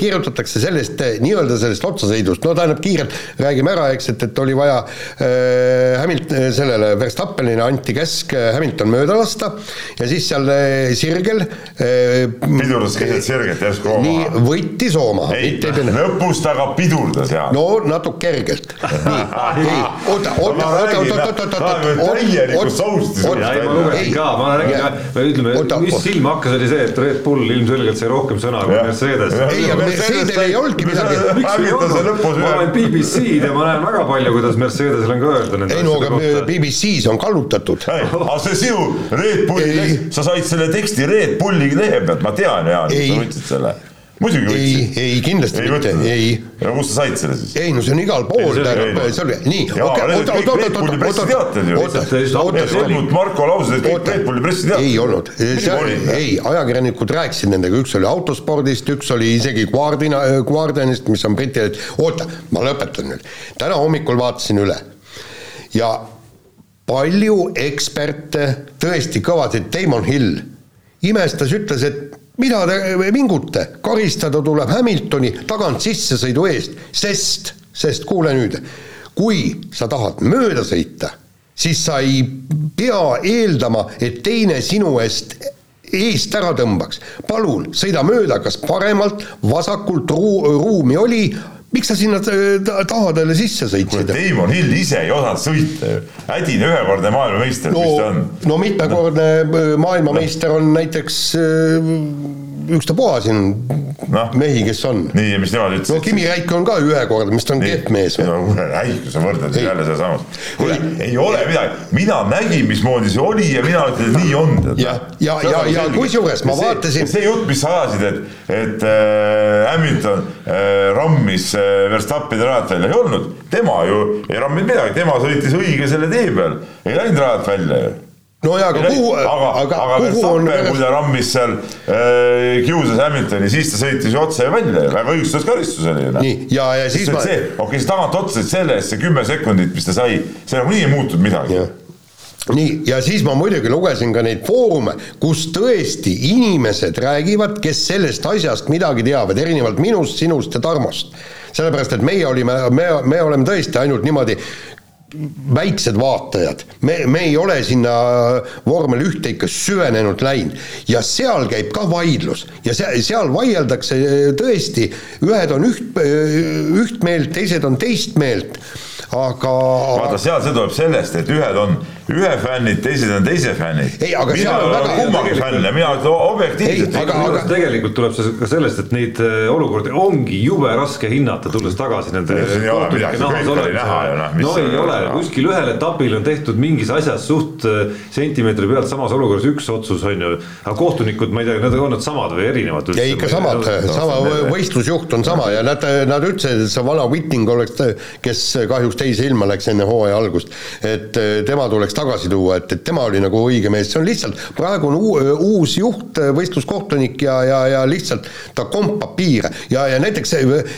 B: kirjutatakse sellest nii-öelda sellest otsasõidust, no tähendab kiirelt räägime ära, eks, et, et oli vaja äh, Hamilt-, sellele Verstappenile anti käsk Hamilton mööda lasta ja siis seal sirgel
D: äh, pidurdas keset sirget järsku
B: oma. nii, võttis oma.
D: ei, lõpus ta ka pidurdas ja.
B: no natuke kergelt. nii, <laughs> ei, oota, oota, oota, oota, oota, oota, oota.
D: täielikust saustis.
C: ei, ma lugesin ka, ma räägin ütleme, mis silma hakkas, oli see, et Red Bull ilmselgelt sai rohkem sõna kui Mercedes.
B: ei, aga Mercedesel ei olnudki midagi.
C: miks ei olnud, ma loen BBC-d ja ma näen väga palju, kuidas Mercedesel on ka öelda nende
B: ei no aga BBC-s on kallutatud.
D: aga see sinu Red Bulli sa said selle teksti Red Bulli lehe pealt, ma tean, Jaan, sa võtsid selle muidugi
B: võtsid. ei, ei kindlasti ei mitte, ei.
D: ja kust sa said selle siis?
B: ei no see on igal pool, tähendab, see oli, nii, okei, oota, oota, oota, oota,
D: oota, oota, oota, Marko lauses, et kõik Red Bulli pressiteated.
B: ei olnud, ei, ajakirjanikud rääkisid nendega, üks oli autospordist, üks oli isegi Guardina, Guardianist, mis on Briti, oota, ma lõpetan nüüd. täna hommikul vaatasin üle. Ja palju eksperte, tõesti kõvasid, Damon Hill imestas, ütles, et mida te vingute, karistada tuleb Hamiltoni tagant sissesõidu eest, sest, sest kuule nüüd, kui sa tahad mööda sõita, siis sa ei pea eeldama, et teine sinu eest eest ära tõmbaks. palun, sõida mööda, kas paremalt, vasakult ruu-, ruumi oli, miks sa sinna tahadele sisse sõitsid?
D: Damon Hill ise ei osanud sõita ju, hädine ühekordne maailmameister
B: no,,
D: mis ta on?
B: no mitmekordne maailmameister on näiteks ükstapuha siin no. mehi, kes on.
D: nii, ja mis nemad ütlesid?
B: no Kimi Räik on ka ühekordne, mis ta on kehv mees.
D: no kuule, Räik, sa võrdled jälle sedasamast. kuule, ei ole midagi, mina nägin, mismoodi see oli ja mina ütlen, et nii on.
B: ja, ja, ja, ja kusjuures ma vaatasin.
D: see jutt, mis sa ajasid, et, et äh, Hamilton äh, rammis äh, Verstappeni rajalt välja, ei olnud. tema ju ei ramminud midagi, tema sõitis õige selle tee peal, ei läinud rajalt välja ju
B: no jaa, aga kuhu,
D: aga, aga, aga Verstappen, kui ta rammis seal äh,, kiusas Hamiltoni, siis ta sõitis ju otse välja, väga õigustatud karistus oli ju.
B: nii, ja, ja siis
D: ma. okei okay,, siis tagant otsa, selle eest see kümme sekundit, mis ta sai, see nagunii ei muutunud midagi
B: nii, ja siis ma muidugi lugesin ka neid foorume, kus tõesti inimesed räägivad, kes sellest asjast midagi teavad, erinevalt minust, sinust ja Tarmost. sellepärast, et meie olime, me, me oleme tõesti ainult niimoodi väiksed vaatajad, me, me ei ole sinna vormel ühte ikka süvenenult läinud. Ja seal käib ka vaidlus. Ja seal, seal vaieldakse tõesti, ühed on üht, üht meelt, teised on teist meelt, aga
D: vaata, seal see tuleb sellest, et ühed on ühe fännid, teised on teise fännid.
B: ei, aga mina
D: on väga kummaga fänn ja mina ütlen objektiivselt.
C: aga, aga tegelikult tuleb see ka sellest, et neid äh, olukordi ongi jube raske hinnata, tulles tagasi nende. Noh, no ei ole, kuskil ühel etapil on tehtud mingis asjas suht äh, sentimeetri pealt samas olukorras üks otsus on ju, aga kohtunikud, ma ei tea, nad on nad samad või erinevad
B: üldse? ei ikka samad, sama võistlusjuht on sama ja nad, nad ütlesid, et see vana Whitting oleks, kes kahjuks teise ilma läks enne hooaja algust, et äh, tema tuleks tuleks tagasi tuua, et, et tema oli nagu õige mees, see on lihtsalt, praegu on uu, uus juht, võistluskohtunik ja, ja, ja lihtsalt ta kompab piire. Ja, ja näiteks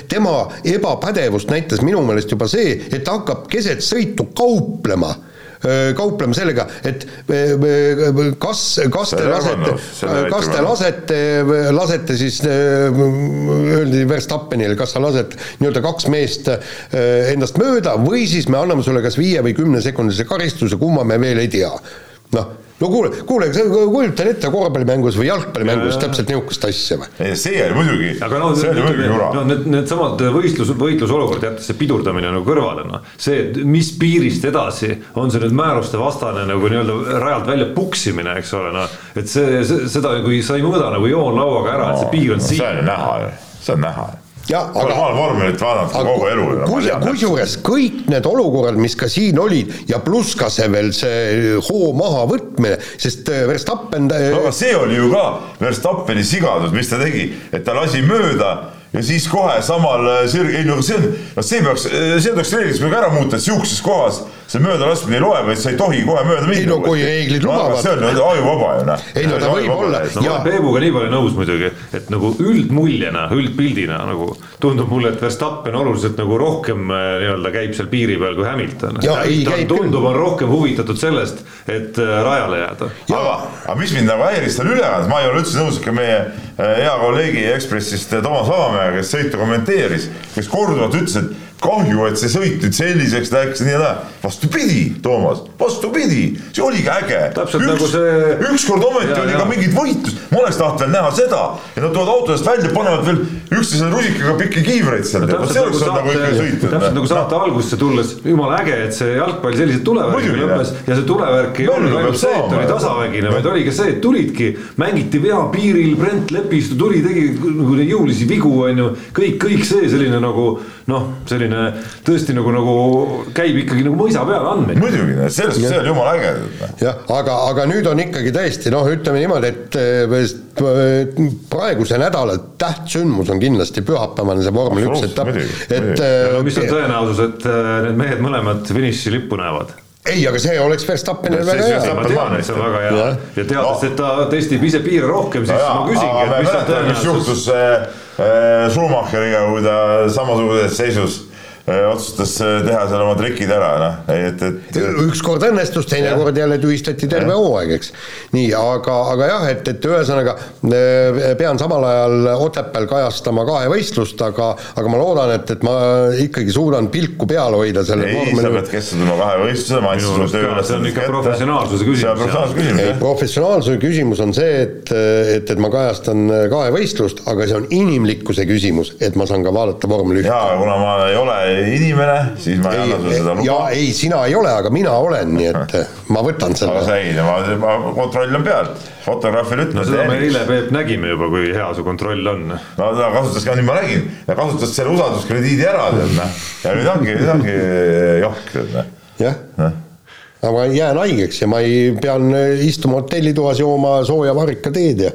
B: tema ebapädevust näitas minu meelest juba see, et ta hakkab keset sõitu kauplema kauplema sellega, et kas, kas te lasete, kas te lasete, lasete siis, öeldi Verstappenile, kas sa lased nii-öelda kaks meest endast mööda või siis me anname sulle kas viie või kümnesekundise karistuse, kumma me veel ei tea. noh no kuule, kuule, kujutan ette korvpallimängus või jalgpallimängus täpselt niisugust asja või?
D: ei, see oli muidugi,
C: no,
D: see oli muidugi jura.
C: no need, needsamad võistlus, võitlusolukord, jättes see pidurdamine nagu kõrvale, noh. see, mis piirist edasi on see nüüd määruste vastane nagu nii-öelda rajalt välja puksimine, eks ole, noh. et see, see, seda, kui sa ei mõõda nagu joonlauaga ära no,, et see piir on siin.
D: see on näha ju, see on näha ju
B: jah, aga
D: ma olen vormelit vaadanud kogu elu.
B: kusjuures kõik need olukorrad, mis ka siin olid ja pluss ka see veel see hoo mahavõtmine, sest äh, Verstappen
D: äh, no aga see oli ju ka Verstappeni sigadus, mis ta tegi, et ta lasi mööda ja siis kohe samal äh, sirg-, ei no see no see peaks, see tuleks reegliks peaks ära muuta, et sihukeses kohas see möödalaskmine ei loe, vaid sa ei tohi kohe mööda minna.
B: ei no kui reeglid lubavad.
D: see on ajuvaba ju noh.
B: ei no ta võib olla.
C: no ma olen Peebuga nii palju nõus muidugi, et nagu üldmuljena, üldpildina nagu tundub mulle, et Verstappen oluliselt nagu rohkem äh, nii-öelda käib seal piiri peal kui Hamilton. ta tundub, on rohkem huvitatud sellest, et äh, rajale jääda.
D: aga, aga mis mind nagu häiris seal ülekandes, ma ei ole üldse nõus ikka meie äh, hea kolleegi Ekspressist Toomas Vabamäega, kes sõitu kommenteeris, kes korduvalt ütles, et kahju, et see sõit nüüd selliseks läks ja nii edasi. vastupidi, Toomas, vastupidi, see oligi äge.
C: üks, nagu see.
D: ükskord ometi ja, oli ja. ka mingit võitlust, ma oleks tahtnud veel näha seda ja nad tulevad autodest välja, panevad veel üksteisele rusikaga pikki kiivreid seal.
C: täpselt nagu saate, täpselt nagu saate algusesse tulles, jumala äge, et see jalgpall sellise tulevärgiga lõppes ja see tulevärk ei olnud ainult see, et oli tasavägine, vaid oli ka see, et tulidki, mängiti vea piiril, Brent Lepistu tuli, tegi nagu jõulisi vigu, on ju, kõik, kõik see selline nagu noh, selline tõesti nagu, nagu käib ikkagi nagu mõisa peale andmeid.
D: muidugi, sellest, see on jumala äge.
B: jah, aga, aga nüüd on ikkagi tõesti noh, ütleme niimoodi, et praeguse nädala tähtsündmus on kindlasti pühapäevane see vormel üks etapp,
C: et no, mis on tõenäosus, et eh, need mehed mõlemad finišilippu näevad?
B: ei, aga see oleks Verstappenil väga hea.
C: ma tean, et see on väga hea ja, ja teades no., et ta testib ise piire rohkem, siis no, ma küsingi, et mis on tõenäosus.
D: mis juhtus äh, Schumacheriga, kui ta samasuguses seisus Äh, otsustas äh, teha seal oma trikid ära, noh, et, et.
B: ükskord õnnestus, teinekord jälle tühistati terve hooaeg, eks. nii, aga, aga jah, et, et ühesõnaga äh, pean samal ajal Otepääl kajastama kahevõistlust, aga, aga ma loodan, et, et ma ikkagi suudan pilku peal hoida selle.
D: ei, sa pead keskenduma kahevõistlusele, ma andsin sulle töö
C: üles. see on ikka professionaalsuse küsimus.
B: ei, professionaalsuse küsimus on see, et, et, et ma kajastan kahevõistlust, aga see on inimlikkuse küsimus, et ma saan ka vaadata vormel ühte.
D: jaa, kuna ma ei ole inimene, siis ma ei, ei anna sulle seda luba.
B: ja ei, sina ei ole, aga mina olen, nii et <laughs> ma võtan selle.
D: aga sa ei, ma, ma kontroll on peal, fotograafil ütleb
C: no,. seda me eile, Peep, nägime juba, kui hea su kontroll on.
D: no ta kasutas ka, nüüd ma nägin, ta kasutas selle usalduskrediidi ära, tead noh. ja nüüd ongi, nüüd ongi johk, tead noh.
B: jah aga ma jään haigeks ja ma ei, pean istuma hotellitoas jooma sooja varrikateed ja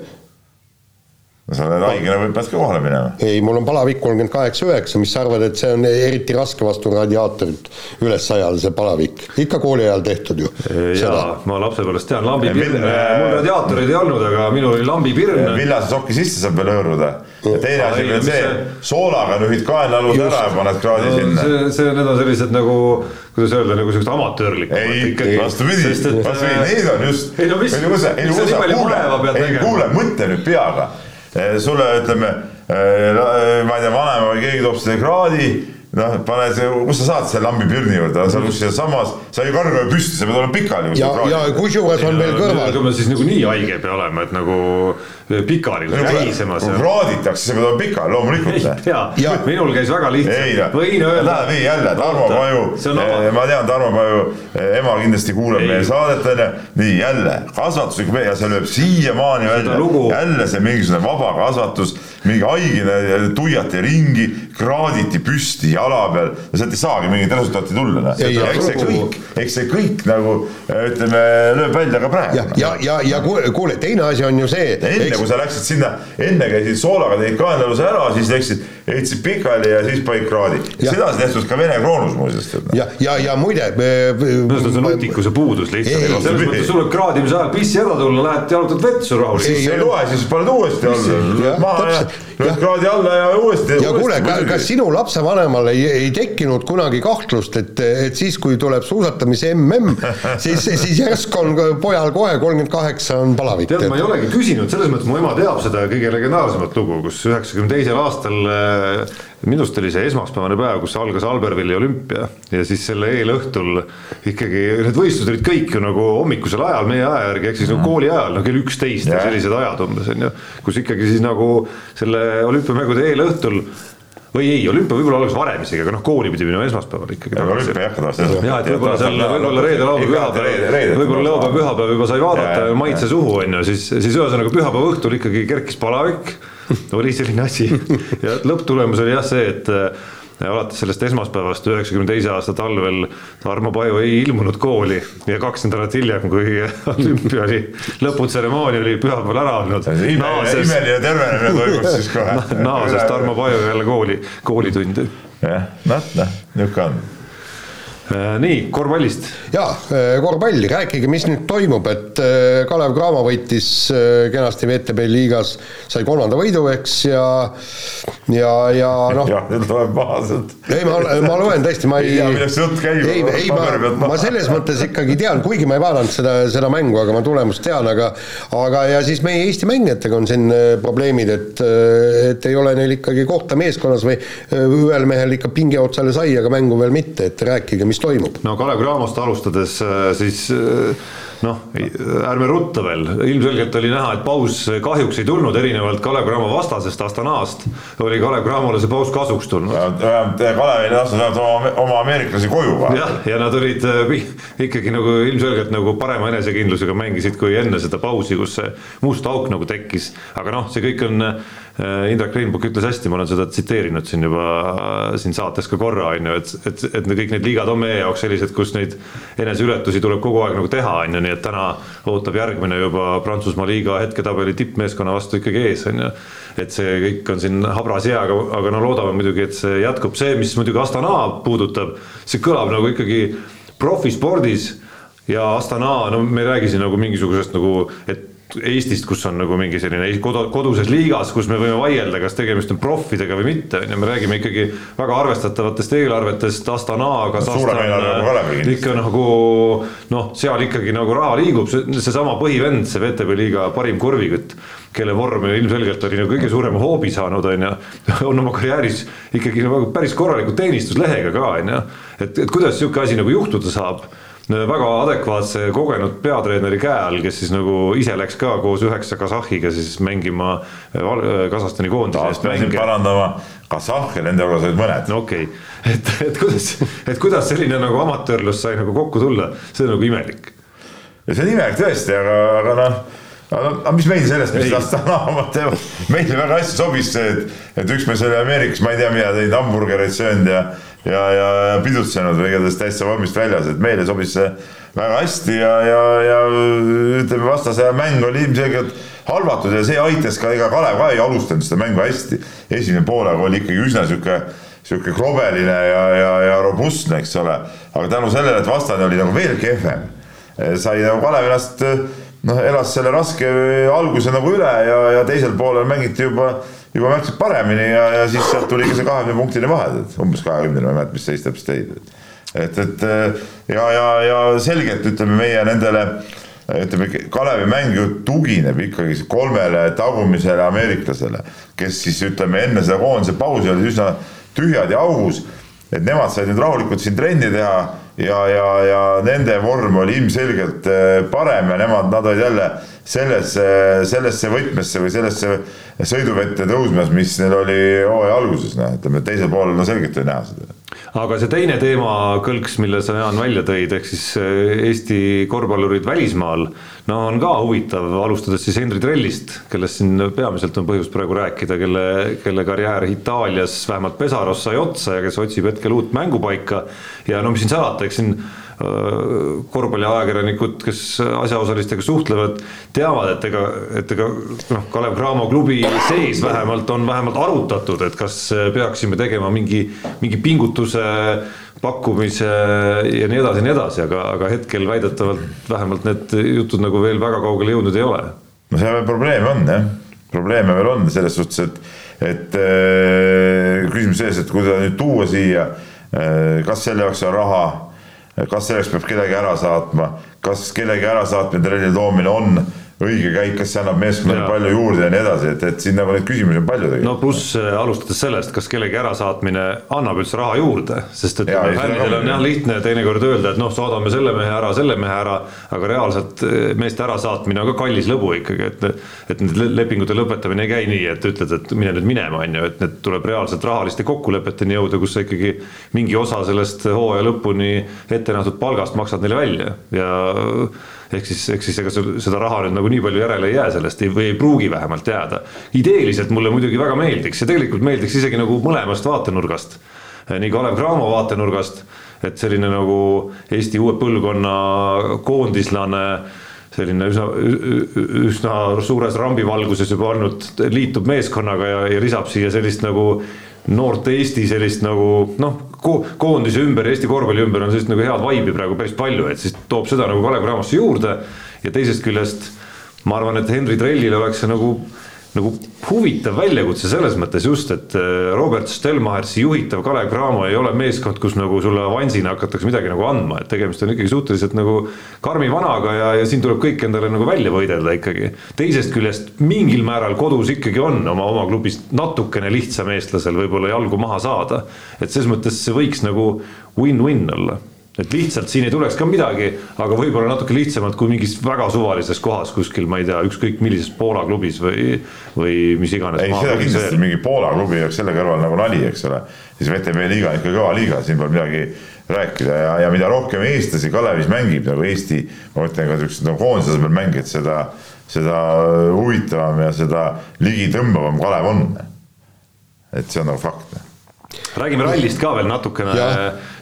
D: no sa oled haigena pead ka kohale minema?
B: ei, mul on palavik kolmkümmend kaheksa, üheksa, mis sa arvad, et see on eriti raske vastu radiaatorit üles ajada, see palavik, ikka kooli ajal tehtud ju.
C: jaa, ma lapsepõlvest tean, lambipirn, mul radiaatoreid ei olnud, aga minul oli lambipirn.
D: villase soki sisse saab veel hõõruda. ja teine asi veel see, soolaga nühid kaenlaaluse ära ja paned kraadi sinna.
C: see, see, need on sellised nagu kuidas öelda, nagu siuksed amatöörlikud.
D: ei, vastupidi, vastupidi, need on just.
C: ei no mis, mis sa nii palju vaeva pead tegema?
D: kuule, mõtle nüüd peaga sulle ütleme, eh, ma ei tea, vanema või keegi toob selle kraadi noh, pane see, kus sa saad selle lambipirni juurde, seal kuskil samas, sa ei karga ju püsti, sa pead olema pikali.
B: ja, ja kusjuures on veel kõrval.
C: ega me siis nagu nii haige ei pea olema, et nagu pikali käisema seal.
D: kraaditakse, sa pead olema pikali, loomulikult. <laughs>
C: minul käis väga lihtsalt. võin öelda.
D: näed, nii jälle, Tarmo Paju, eh, ma tean, Tarmo Paju eh, ema kindlasti kuuleb meie saadet, onju. nii jälle, kasvatuslik mees ja see lööb siiamaani välja, jälle see mingisugune vaba kasvatus, mingi haigine tuiati ringi, kraaditi püsti jala peal ja sealt ei saagi mingit resultaati tulla, noh. eks see kõik, eks see kõik nagu ütleme, lööb välja ka praegu.
B: ja, ja, ja, ja kuule, teine asi on ju see.
D: enne eks... kui sa läksid sinna, enne käisid soolaga, tegid kaenlaaluse ära, siis läksid, heitsid pikali ja siis panid kraadi. seda on tehtud ka Vene kroonus muuseas.
B: ja, ja, ja muide.
C: arust on see nutikuse puudus lihtsalt. selles mõttes sul võib kraadimise ajal pissi ära tulla, lähed jalutad vetsu rahulikult.
D: siis ei loe, siis paned uuesti alla, maha ja lööd kraadi alla ja uuesti.
B: ja kuule, kas sinu lapsevanemal ei, ei tekkinud kunagi kahtlust, et, et siis, kui tuleb suusatamise mm, siis, siis järsku on pojal kohe kolmkümmend kaheksa on palavik.
C: tead, ma ei olegi küsinud, selles mõttes mu ema teab seda kõige legendaarsemat lugu, kus üheksakümne teisel aastal äh, minu arust oli see esmaspäevane päev, kus algas Albervilli olümpia ja siis selle eelõhtul ikkagi need võistlused olid kõik ju nagu hommikusel ajal meie aja järgi, ehk siis nagu kooli ajal, no kell üksteist ja sellised ajad umbes on ju, kus ikkagi siis nagu selle olümpiamängude eelõhtul või ei, olümpia võib-olla algas varem isegi, aga noh, kooli pidi minema esmaspäeval ikkagi.
D: olümpia hakka tavaliselt esmaspäeval.
C: jah, et võib-olla seal, võib-olla reede, laupäev, pühapäev, võib-olla laupäev, pühapäev juba sai vaadata ja maitse suhu on ju, siis, siis ühesõnaga pühapäeva õhtul ikkagi kerkis palavik <laughs> oli selline asi ja lõpptulemus oli jah see, et ja alates sellest esmaspäevast üheksakümne teise aasta talvel Tarmo Paju ei ilmunud kooli ja kaks nädalat hiljem, kui <laughs> olümpia oli, lõputseremoonia oli pühapäeval ära olnud.
D: imeline tervenemine toimus siis kohe.
C: naases Tarmo Paju jälle kooli, koolitunde.
D: jah, noh, noh, niisugune on
C: Äh, nii, korvpallist.
B: jaa, äh, korvpalli, rääkige, mis nüüd toimub, et äh, Kalev Cramo võitis kenasti VTB liigas, sai kolmanda võidu, eks, ja ja, ja noh <laughs>
D: jah, nüüd loeb maha sealt.
B: ei, ma, ma loen tõesti, ma ei <laughs>
D: ei tea, millest jutt käib.
B: ei, ei, ma, ma selles mõttes ikkagi tean, kuigi ma ei vaadanud seda, seda mängu, aga ma tulemust tean, aga aga ja siis meie Eesti mängijatega on siin probleemid, et et ei ole neil ikkagi kohta meeskonnas või ühel mehel ikka pinge otsale sai, aga mängu veel mitte, et rääkige, mis toimub?
C: no Kalev Cramost alustades äh, siis äh, noh, ärme rutta veel, ilmselgelt oli näha, et paus kahjuks ei tulnud, erinevalt Kalev Cramo vastasest Astanast oli Kalev Cramole see paus kasuks tulnud.
D: Kalev lastas oma, oma ameeriklasi koju.
C: jah, ja nad olid äh, ikkagi nagu ilmselgelt nagu parema enesekindlusega mängisid kui enne seda pausi, kus see must auk nagu tekkis, aga noh, see kõik on Äh, Indrek Reinbuk ütles hästi, ma olen seda tsiteerinud siin juba äh, siin saates ka korra, on ju, et, et, et kõik need liigad on meie jaoks sellised, kus neid eneseületusi tuleb kogu aeg nagu teha, on ju, nii et täna ootab järgmine juba Prantsusmaa liiga hetketabeli tippmeeskonna vastu ikkagi ees, on ju. et see kõik on siin habras jää, aga, aga no loodame muidugi, et see jätkub, see, mis muidugi Astana puudutab, see kõlab nagu ikkagi profispordis ja Astana, no me ei räägi siin nagu mingisugusest nagu, et Eestist, kus on nagu mingi selline kodu, koduses liigas, kus me võime vaielda, kas tegemist on proffidega või mitte, on ju, me räägime ikkagi väga arvestatavatest eelarvetest, Astana, Kasahstan ikka nagu noh, seal ikkagi nagu raha liigub, seesama põhivend, see VTB liiga parim korvikütt, kelle vorm ilmselgelt oli nagu kõige suurema hoobi saanud, on ju, <laughs> on oma karjääris ikkagi nagu päris korraliku teenistuslehega ka, on ju, et, et kuidas niisugune asi nagu juhtuda saab väga adekvaatse kogenud peatreeneri käe all, kes siis nagu ise läks ka koos üheksa Kasahhiga siis mängima äh, äh, Kasahstani koondise
D: eest mänge. parandama Kasahhe, nende hulgas olid mõned.
C: no okei okay., et, et kuidas, et kuidas selline nagu amatöörlus sai nagu kokku tulla, see on nagu imelik.
D: ja see on imelik tõesti, aga, aga noh aga mis meil sellest, mis Astana teevad, meile väga hästi sobis see, et, et üks mees oli Ameerikas, ma ei tea, mida teinud, hamburgereid söönud ja ja, ja pidutsenud või igatahes täitsa vormist väljas, et meile sobis see väga hästi ja, ja, ja ütleme, vastase mäng oli ilmselgelt halvatud ja see aitas ka, ega Kalev ka ei alustanud seda mängu hästi. esimene poolaeg oli ikkagi üsna sihuke, sihuke krobeline ja, ja, ja robustne, eks ole. aga tänu sellele, et vastane oli nagu veel kehvem, sai nagu Kalev ennast noh, elas selle raske alguse nagu üle ja, ja teisel poolel mängiti juba juba märksa paremini ja, ja siis sealt tuli ka see kahekümne punktine vahe, umbes kahekümnene, ma ei mäleta, mis seis täpselt tõid. et, et ja, ja, ja selgelt ütleme meie nendele ütleme, Kalevi mäng ju tugineb ikkagi kolmele tagumisele ameeriklasele, kes siis ütleme enne seda koondise pausi olid üsna tühjad ja augus. et nemad said nüüd rahulikult siin trenni teha ja, ja, ja nende vorm oli ilmselgelt eh, parem ja nemad, nad olid jälle sellesse, sellesse võtmesse või sellesse sõiduvette tõusmas, mis neil oli hooaja alguses, noh, ütleme teisel poolel no selgelt oli näha seda.
C: aga see teine teema kõlks, mille sa, Jaan, välja tõid, ehk siis eh, Eesti korvpallurid välismaal, no on ka huvitav, alustades siis Henri Trellist, kellest siin peamiselt on põhjust praegu rääkida, kelle, kelle karjäär Itaalias vähemalt Pesaros sai otsa ja kes otsib hetkel uut mängupaika ja no mis siin salata, eks siin korvpalliajakirjanikud, kes asjaosalistega suhtlevad, teavad, et ega, et ega noh, Kalev Cramo klubi sees vähemalt on vähemalt arutatud, et kas peaksime tegema mingi, mingi pingutuse pakkumise ja nii edasi ja nii edasi, aga, aga hetkel väidetavalt vähemalt need jutud nagu veel väga kaugele jõudnud ei ole.
D: no seal probleeme on jah, probleeme veel on selles suhtes, et, et äh, küsimus selles, et kui ta nüüd tuua siia äh,, kas selle jaoks on raha kas selleks peab kedagi ära saatma, kas kellegi ärasaatmine, trellile toomine on õige käik, kas see annab meeskonnale palju juurde ja nii edasi, et, et siin nagu neid küsimusi on palju tegelikult.
C: no pluss äh, alustades sellest, kas kellegi ärasaatmine annab üldse raha juurde, sest et fännidel on jah lihtne teinekord öelda, et noh, saadame selle mehe ära, selle mehe ära, aga reaalselt äh, meeste ärasaatmine on ka kallis lõbu ikkagi, et et need lepingute lõpetamine ei käi nii, et ütled, et mine nüüd minema, on ju, et need tuleb reaalselt rahaliste kokkulepeteni jõuda, kus sa ikkagi mingi osa sellest hooaja lõpuni ette nähtud palgast maksad neile välja. Ja ehk siis, ehk siis ega seda raha nüüd nagu nii palju järele ei jää sellest või ei pruugi vähemalt jääda. ideeliselt mulle muidugi väga meeldiks ja tegelikult meeldiks isegi nagu mõlemast vaatenurgast. nii Kalev Cramo vaatenurgast, et selline nagu Eesti uue põlvkonna koondislane selline üsna, üsna suures rambivalguses juba olnud, liitub meeskonnaga ja, ja lisab siia sellist nagu noort Eesti sellist nagu noh ko, koondise ümber, Eesti korvpalli ümber on sellist nagu head vaibi praegu päris palju, et siis toob seda nagu Kalev Cramosse juurde ja teisest küljest ma arvan, et Henri Trellile oleks see nagu nagu huvitav väljakutse selles mõttes just, et äh, Robert Stelmachersi juhitav Kalev Cramo ei ole meeskond, kus nagu sulle avansina hakatakse midagi nagu andma, et tegemist on ikkagi suhteliselt nagu karmi vanaga ja, ja siin tuleb kõik endale nagu välja võidelda ikkagi. teisest küljest mingil määral kodus ikkagi on oma, oma klubist natukene lihtsam eestlasel võib-olla jalgu maha saada. et selles mõttes see võiks nagu win-win olla et lihtsalt siin ei tuleks ka midagi, aga võib-olla natuke lihtsamalt kui mingis väga suvalises kohas kuskil, ma ei tea, ükskõik millises Poola klubis või, või mis iganes.
D: ei, seda kindlasti mingi Poola klubi oleks selle kõrval nagu nali, eks ole. siis VTB liiga on ikka kõva liiga, siin pole midagi rääkida ja, ja mida rohkem eestlasi Kalevis mängib nagu Eesti, ma mõtlen ka siuksed nagu koondise tasemel mängijad, seda, seda huvitavam ja seda ligitõmbavam Kalev on. et see on nagu fakt
C: räägime rallist ka veel natukene,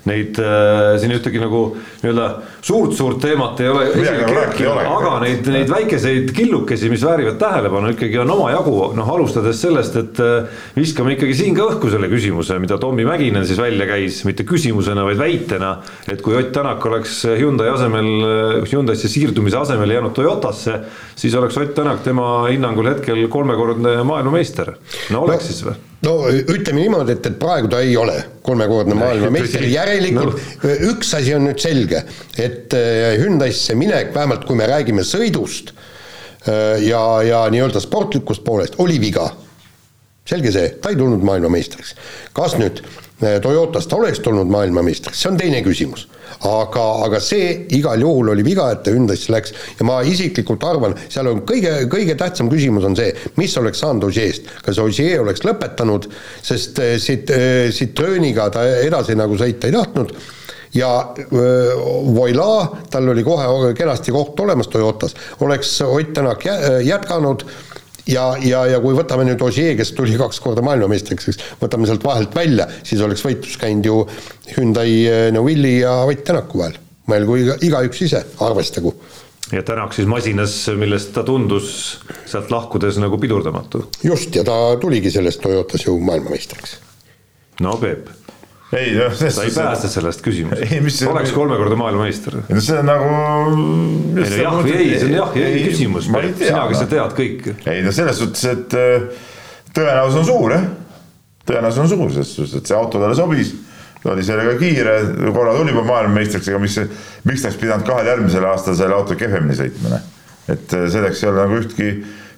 C: neid äh, siin ühtegi nagu nii-öelda suurt-suurt teemat ei ole kerkinud, aga neid, neid väikeseid killukesi, mis väärivad tähelepanu, ikkagi on omajagu, noh alustades sellest, et äh, viskame ikkagi siin ka õhku selle küsimuse, mida Tommy Mäkinen siis välja käis, mitte küsimusena, vaid väitena, et kui Ott Tänak oleks Hyundai asemel, Hyundai'sse siirdumise asemel jäänud Toyotasse, siis oleks Ott Tänak tema hinnangul hetkel kolmekordne maailmameister. no oleks no. siis või?
B: No ütleme niimoodi, et, et praegu ta ei ole kolmekordne maailmameister, järelikult no. üks asi on nüüd selge, et äh, Hyundai'sse minek, vähemalt kui me räägime sõidust äh, ja, ja nii-öelda sportlikust poolest, oli viga. selge see, ta ei tulnud maailmameistriks. kas nüüd Toyotast oleks tulnud maailmameistriks, see on teine küsimus. Aga, aga see igal juhul oli viga, et ta Hyundai'sse läks. Ja ma isiklikult arvan, seal on kõige, kõige tähtsam küsimus on see, mis oleks saanud Osieest. kas Osie oleks lõpetanud, sest eh, siit, eh, Citrooniga ta edasi nagu sõita ei tahtnud. Ja Voila, tal oli kohe kenasti koht olemas Toyotas, oleks Ott Tänak jätkanud ja, ja, ja kui võtame nüüd Ogier, kes tuli kaks korda maailmameistriks, eks, võtame sealt vahelt välja, siis oleks võitlus käinud ju Hyundai eh, Neuvilli ja Ott Tänaku vahel. mõelgu iga, igaüks ise, arvestagu.
C: ja Tänak siis masinas, millest ta tundus sealt lahkudes nagu pidurdamatu.
B: just, ja ta tuligi sellest Toyotas ju maailmameistriks.
C: no Peep
D: ei noh,
C: sa ei pääse sellest küsimusest, oleks kolmekordne maailmameister.
D: no see on nagu.
C: ei no jah või ei, see on jah ja ei küsimus, sina, kes sa tead kõike.
D: ei no selles suhtes, et äh, tõenäosus on suur jah, tõenäosus on suur, selles suhtes, et see auto talle sobis ta oli sellega kiire, korra tuli juba maailmameistriks, ega mis, miks ta oleks pidanud kahel järgmisel aastal selle auto kehvemini sõitma, noh. et äh, selleks ei ole nagu ühtki,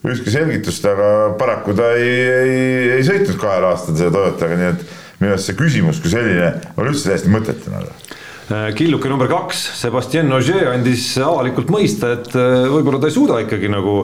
D: ühtki selgitust, aga paraku ta ei, ei, ei sõitnud kahel aastal selle Toyotaga, nii et minu arust see küsimus kui selline on üldse täiesti mõttetu nagu
C: killuke number kaks, Sebastian Ogier andis avalikult mõista, et äh, võib-olla ta ei suuda ikkagi nagu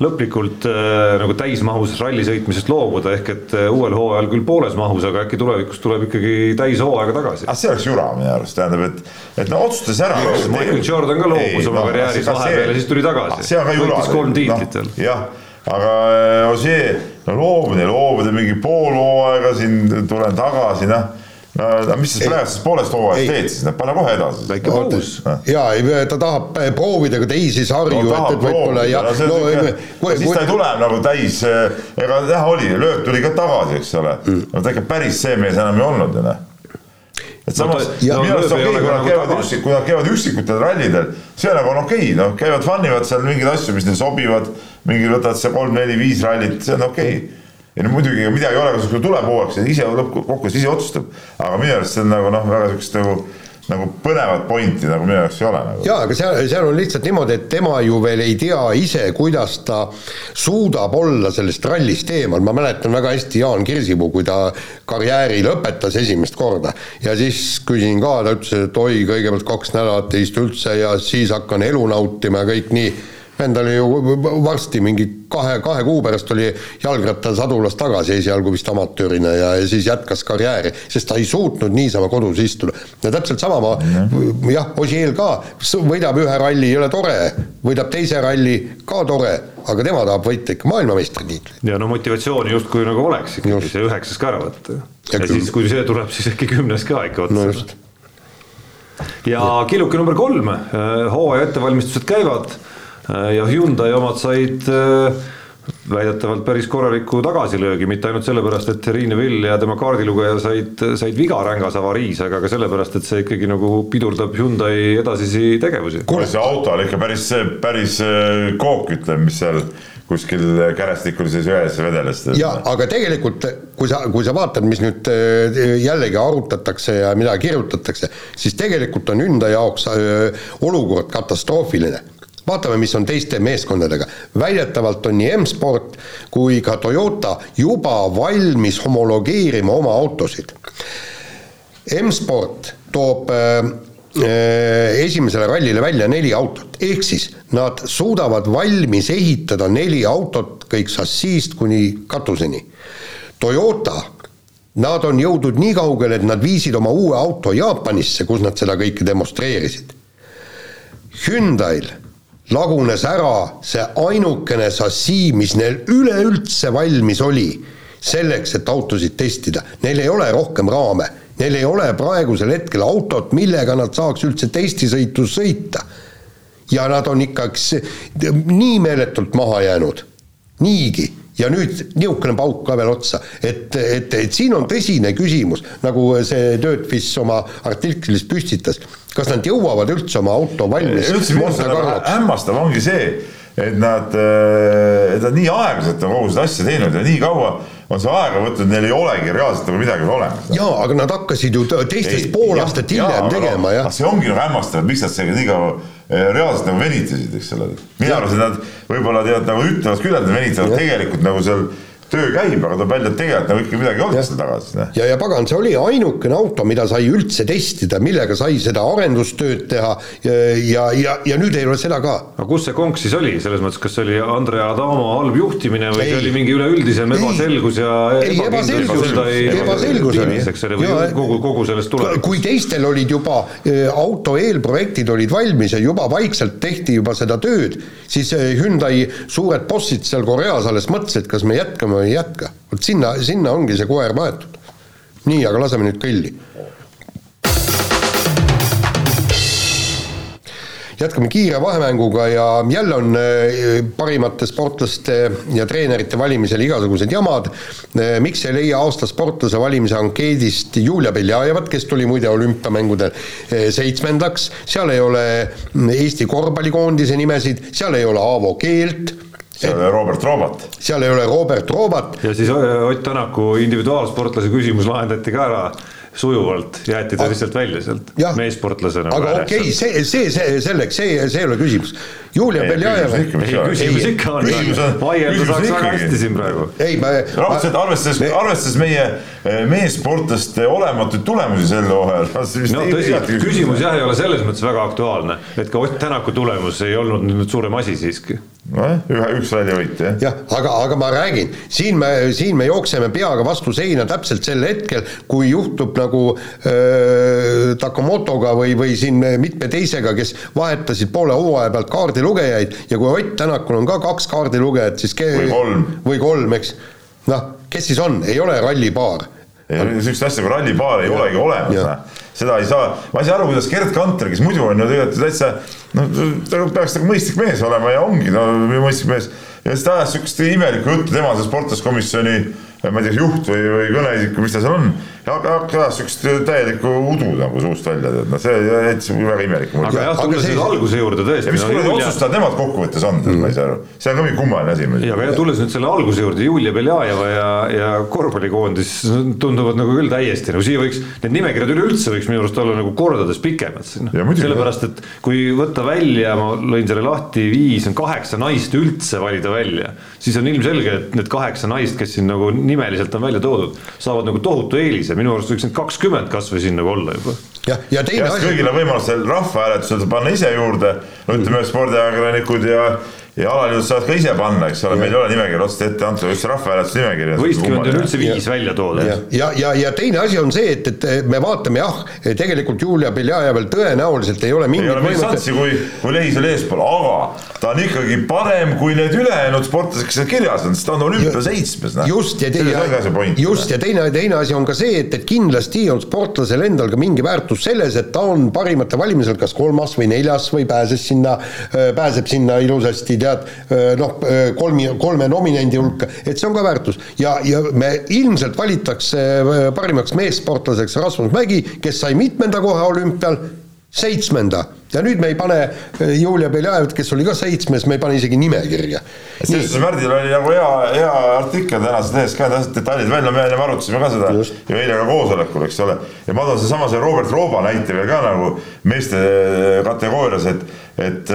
C: lõplikult äh, nagu täismahus ralli sõitmisest loobuda, ehk et uuel hooajal küll pooles mahus, aga äkki tulevikus tuleb ikkagi täishooaega tagasi.
D: aga see oleks jura minu arust, tähendab, et, et no otsustas ära.
C: Michael Jordan ka loobus oma no, karjääris vahepeal ja siis tuli tagasi. võitis kolm tiitlit veel
D: no,. jah aga äh, Ossier, no loobuda, loobuda mingi pool hooaega siin tulen tagasi, noh. No mis sa praegusest poolest hooajast teed siis, pane kohe edasi.
C: väike paus.
B: ja ta tahab proovida ka teisi sarju
D: no,, et, et võib-olla ja no, no, kui, kui, siis ta ei tule nagu täis, ega näha oli, lööp tuli ka tagasi, eks ole. Mm., no ta ikka päris see mees enam ei olnud ju noh et samas no, minu arust okei okay,, kui nad käivad üksik, kui nad käivad üksikutel rallidel, see nagu on okei okay,, noh, käivad fun ivad seal mingeid asju, mis neile sobivad, mingi võtavad seal kolm-neli-viis rallit, see on okei okay. ja no muidugi midagi ei ole, kui sul tuleb hooaeg, ise lõppkokkuvõttes ise otsustab, aga minu arust see on nagu noh, väga siukest nagu nagu põnevat pointi nagu minu jaoks ei ole nagu.
B: jaa, aga seal, seal on lihtsalt niimoodi, et tema ju veel ei tea ise, kuidas ta suudab olla sellest rallist eemal, ma mäletan väga hästi Jaan Kirsipuu, kui ta karjääri lõpetas esimest korda. Ja siis küsin ka, ta ütles, et oi, kõigepealt kaks nädalat ei istu üldse ja siis hakkan elu nautima ja kõik nii endal ju varsti mingi kahe, kahe kuu pärast oli jalgrattasadulas tagasi esialgu vist amatöörina ja, ja siis jätkas karjääri, sest ta ei suutnud niisama kodus istuda. ja täpselt sama ma mm -hmm. jah, Ossiel ka võidab ühe ralli, ei ole tore, võidab teise ralli, ka tore, aga tema tahab võita ikka maailmameistritiitlit.
C: ja no motivatsiooni justkui nagu oleks ikkagi see üheksas ka ära võtta. ja, ja siis, kui see tuleb, siis äkki kümnes ka ikka otsa no. ja killuke number kolm, hooaja ettevalmistused käivad ja Hyundai omad said väidetavalt päris korraliku tagasilöögi, mitte ainult sellepärast, et Riine Vill ja tema kaardilugeja said, said viga rängas avariis, aga ka sellepärast, et see ikkagi nagu pidurdab Hyundai edasisi tegevusi.
D: kuule, see auto oli ikka päris, päris äh, kook, ütleme, mis seal kuskil kärestikulises jões vedeles.
B: ja aga tegelikult, kui sa, kui sa vaatad, mis nüüd äh, jällegi arutatakse ja mida kirjutatakse, siis tegelikult on Hyundai jaoks äh, olukord katastroofiline vaatame, mis on teiste meeskondadega. väidetavalt on nii M-Sport kui ka Toyota juba valmis homologeerima oma autosid. M-Sport toob äh, äh, esimesele rallile välja neli autot, ehk siis nad suudavad valmis ehitada neli autot kõik šassiist kuni katuseni. Toyota Nad on jõudnud nii kaugele, et nad viisid oma uue auto Jaapanisse, kus nad seda kõike demonstreerisid. Hyundai'l lagunes ära see ainukene šassii, mis neil üleüldse valmis oli selleks, et autosid testida. Neil ei ole rohkem raame, neil ei ole praegusel hetkel autot, millega nad saaks üldse testisõitu sõita. ja nad on ikkagi nii meeletult maha jäänud, niigi. Ja nüüd niisugune pauk ka veel otsa, et, et, et siin on tõsine küsimus, nagu see Dirtfish oma artiklis püstitas, kas nad jõuavad üldse oma auto valmis
D: hämmastav ongi see, et nad, äh, et nad nii aeglaselt on kogu seda asja teinud ja nii kaua on see aega võtnud, neil ei olegi reaalselt nagu midagi olemas.
B: jaa, aga nad hakkasid ju teistest pool aastat hiljem tegema, jah.
D: see ongi nagu hämmastav, et miks nad sellega nii kaua eh, reaalselt nagu venitasid, eks ole. mina arvasin, et nad võib-olla tead nagu ütlevad küll, et nad venitavad, tegelikult nagu seal töö käib, aga tuleb välja, et tegelikult nagu ikka midagi ei olnud seal taga siis.
B: ja, ja pagan, see oli ainukene auto, mida sai üldse testida, millega sai seda arendustööd teha ja, ja, ja, ja nüüd ei ole seda ka.
C: aga kus see konks siis oli, selles mõttes, kas see oli Andrea Adamo halb juhtimine või ei. see oli mingi üleüldisem ebaselgus ja
B: ei, ebaselgus, ebaselgus oli.
C: ole, või kogu, kogu sellest tuleb.
B: kui teistel olid juba e, auto eelprojektid olid valmis ja juba vaikselt tehti juba seda tööd, siis e, Hyundai suured bossid seal Koreas alles mõtlesid, kas me jätkame ei jätka. vot sinna, sinna ongi see koer maetud. nii, aga laseme nüüd kõlli. jätkame kiire vahemänguga ja jälle on eh, parimate sportlaste ja treenerite valimisel igasugused jamad. Eh, miks ei leia aasta sportlase valimise ankeedist Julia Beljajevat, kes tuli muide olümpiamängudel eh, seitsmendaks, seal ei ole mm, Eesti korvpallikoondise nimesid, seal ei ole Aavo Keelt
D: seal ei ole Robert Roobat.
B: seal ei ole Robert Roobat.
C: ja siis Ott Tänaku individuaalsportlase küsimus lahendati ka ära sujuvalt, jäeti ta lihtsalt välja sealt meessportlasena.
B: aga okei okay,, see, see, see selleks, see, see ei ole küsimus. Julia Beljajev.
C: küsimus ikka on, vaielda saaks väga hästi siin praegu.
B: ei,
D: ma. raudselt arvestades, arvestades meie eh, meessportlaste olematuid tulemusi sel hooajal. <laughs>
C: no tõsi, küsimus jah, ei ole selles mõttes väga aktuaalne, et ka Ott Tänaku tulemus ei olnud nüüd suurem asi siiski
D: nojah, ühe, üks väljavõit jah.
B: jah, aga, aga ma räägin, siin me, siin me jookseme peaga vastu seina täpselt sel hetkel, kui juhtub nagu äh, Takamotoga või, või siin mitme teisega, kes vahetasid poole hooaja pealt kaardilugejaid ja kui Ott Tänakul on ka kaks kaardilugejat, siis
D: ke-. või kolm.
B: või kolm, eks. noh, kes siis on, ei ole rallipaar.
D: niisugust asja kui rallipaar ei ja. olegi olemas, noh seda ei saa, ma ei saa aru, kuidas Gerd Kanter, kes muidu on ju tegelikult täitsa noh, ta peaks nagu mõistlik mees olema ja ongi no mõistlik mees. Ja siis ta ajas sihukest imelikku juttu, tema see sportlaskomisjoni ma ei tea, juht või, või kõneisik või mis ta seal on hakkas siukest täielikku udu nagu suust välja, tead, noh, see jättis väga imelik mulje.
C: aga jah, tulles nüüd alguse juurde tõesti.
D: mis kuradi otsustajad nemad kokkuvõttes on, ma ei saa aru, see on ka mingi kummaline asi.
C: ja, aga jah, tulles nüüd selle alguse juurde, Julia Beljajeva ja, ja korvpallikoondis tunduvad nagu küll täiesti nagu siia võiks, need nimekirjad üleüldse võiks minu arust olla nagu kordades pikemad siin. sellepärast, et kui võtta välja, ma lõin selle lahti, viis on kaheksa naist üldse valida välja, siis on ilmselge, et need kaheksa naist, kes siin nagu nimeliselt on välja toodud, saavad nagu tohutu eelise minu arust võiks need kakskümmend kasvõi siin nagu olla juba.
B: jah, ja teine
D: asi. kõigil on võimalus seal rahvahääletusel panna ise juurde, no ütleme spordiajakirjanikud ja ja alaliidud saavad ka ise panna, eks ole, meil ei ole nimekirja otseselt ette antud, just rahvahääletuse nimekiri.
C: võistkond on üldse viis ja. välja toodud.
B: ja, ja, ja, ja teine asi on see, et, et me vaatame jah, tegelikult Julia Beljajeval tõenäoliselt ei ole mingit
D: ei ole mingit šanssi, kui, kui Lehis oli eespool, aga ta on ikkagi parem kui need ülejäänud sportlased, kes seal kirjas on, sest ta on olümpia seitsmes.
B: just ja teine, just ja teine, teine asi on ka see, et, et kindlasti on sportlasel endal ka mingi väärtus selles, et ta on parimate valimisel kas kolmas või neljas või pääses sinna, pääseb sinna ilusasti tead, noh, kolmi, kolme nominendi hulka, et see on ka väärtus. ja, ja me ilmselt valitakse parimaks meessportlaseks Rasmus Mägi, kes sai mitmenda koha olümpial, seitsmenda ja nüüd me ei pane Julia Beljajevat, kes oli ka seitsmes, me ei pane isegi nimekirja.
D: selles suhtes Märdil oli nagu hea, hea artikkel tänases lehes ka, täpselt detailid välja, me ennem arutasime ka seda Just. ju eile ka koosolekul, eks ole. ja ma toon seesama see Robert Rooba näite veel ka nagu meeste kategoorias, et, et,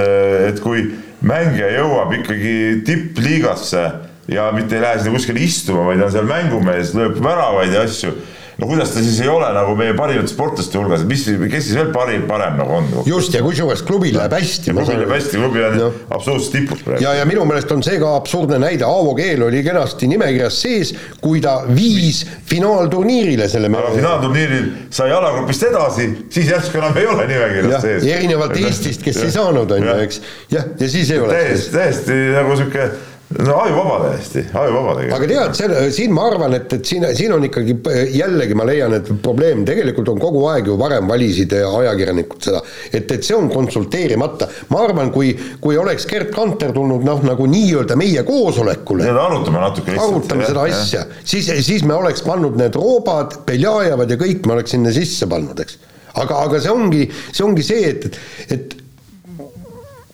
D: et kui mängija jõuab ikkagi tippliigasse ja mitte ei lähe sinna kuskile istuma, vaid on seal mängumees, lööb väravaid ja asju no kuidas ta siis ei ole nagu meie parimate sportlaste hulgas, mis, kes siis veel parim, parem nagu on?
B: just, ja kusjuures klubil läheb hästi.
D: klubil läheb hästi, klubi on no. absoluutselt tipus
B: praegu. ja, ja minu meelest on see ka absurdne näide, Aavo Keel oli kenasti nimekirjas sees, kui ta viis finaalturniirile selle
D: aga finaalturniiril sai alagrupist edasi, siis järsku enam ei ole nimekirjas sees.
B: erinevalt Eestist, kes ja. ei saanud, on ju, eks. jah, ja siis ei ole.
D: täiesti, täiesti nagu sihuke no ajuvaba täiesti, ajuvaba tegelikult.
B: aga tead, see, siin ma arvan, et, et siin, siin on ikkagi jällegi ma leian, et probleem tegelikult on kogu aeg ju varem valisid ajakirjanikud seda, et, et see on konsulteerimata. ma arvan, kui, kui oleks Gerd Kanter tulnud noh, nagu nii-öelda meie koosolekule.
D: arutame natuke
B: lihtsalt. arutame seda asja, siis, siis me oleks pannud need roobad, Beljajevad ja kõik me oleks sinna sisse pannud, eks. aga, aga see ongi, see ongi see, et, et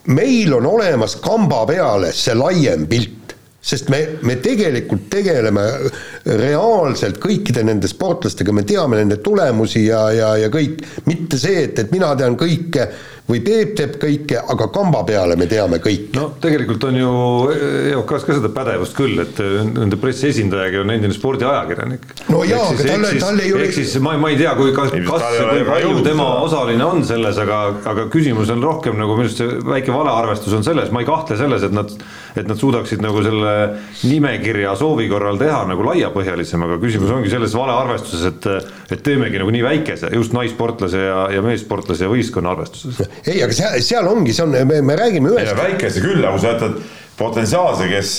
B: meil on olemas kamba peale see laiem pilt, sest me, me tegelikult tegeleme reaalselt kõikide nende sportlastega, me teame nende tulemusi ja, ja, ja kõik, mitte see, et, et mina tean kõike või Peep teeb kõike, aga kamba peale me teame kõik.
C: no tegelikult on ju EOK-s ka seda pädevust küll, et nende pressiesindajagi on endine spordiajakirjanik.
B: no jaa, aga talle, talle ei ole.
C: ehk siis ma, ma ei tea, kui kas, kas ja kui palju tema osaline on selles, aga, aga küsimus on rohkem nagu minu arust see väike valearvestus on selles, ma ei kahtle selles, et nad, et nad suudaksid nagu selle nimekirja soovi korral teha nagu laiapõhjalisem, aga küsimus ongi selles valearvestuses, et, et teemegi nagu nii väikese just naissportlase ja, ja meessportlase ja võistkonna arvestuses
B: ei, aga seal, seal ongi, see on, me, me räägime ühest.
D: väikese küll, aga kui sa jätad potentsiaalse, kes,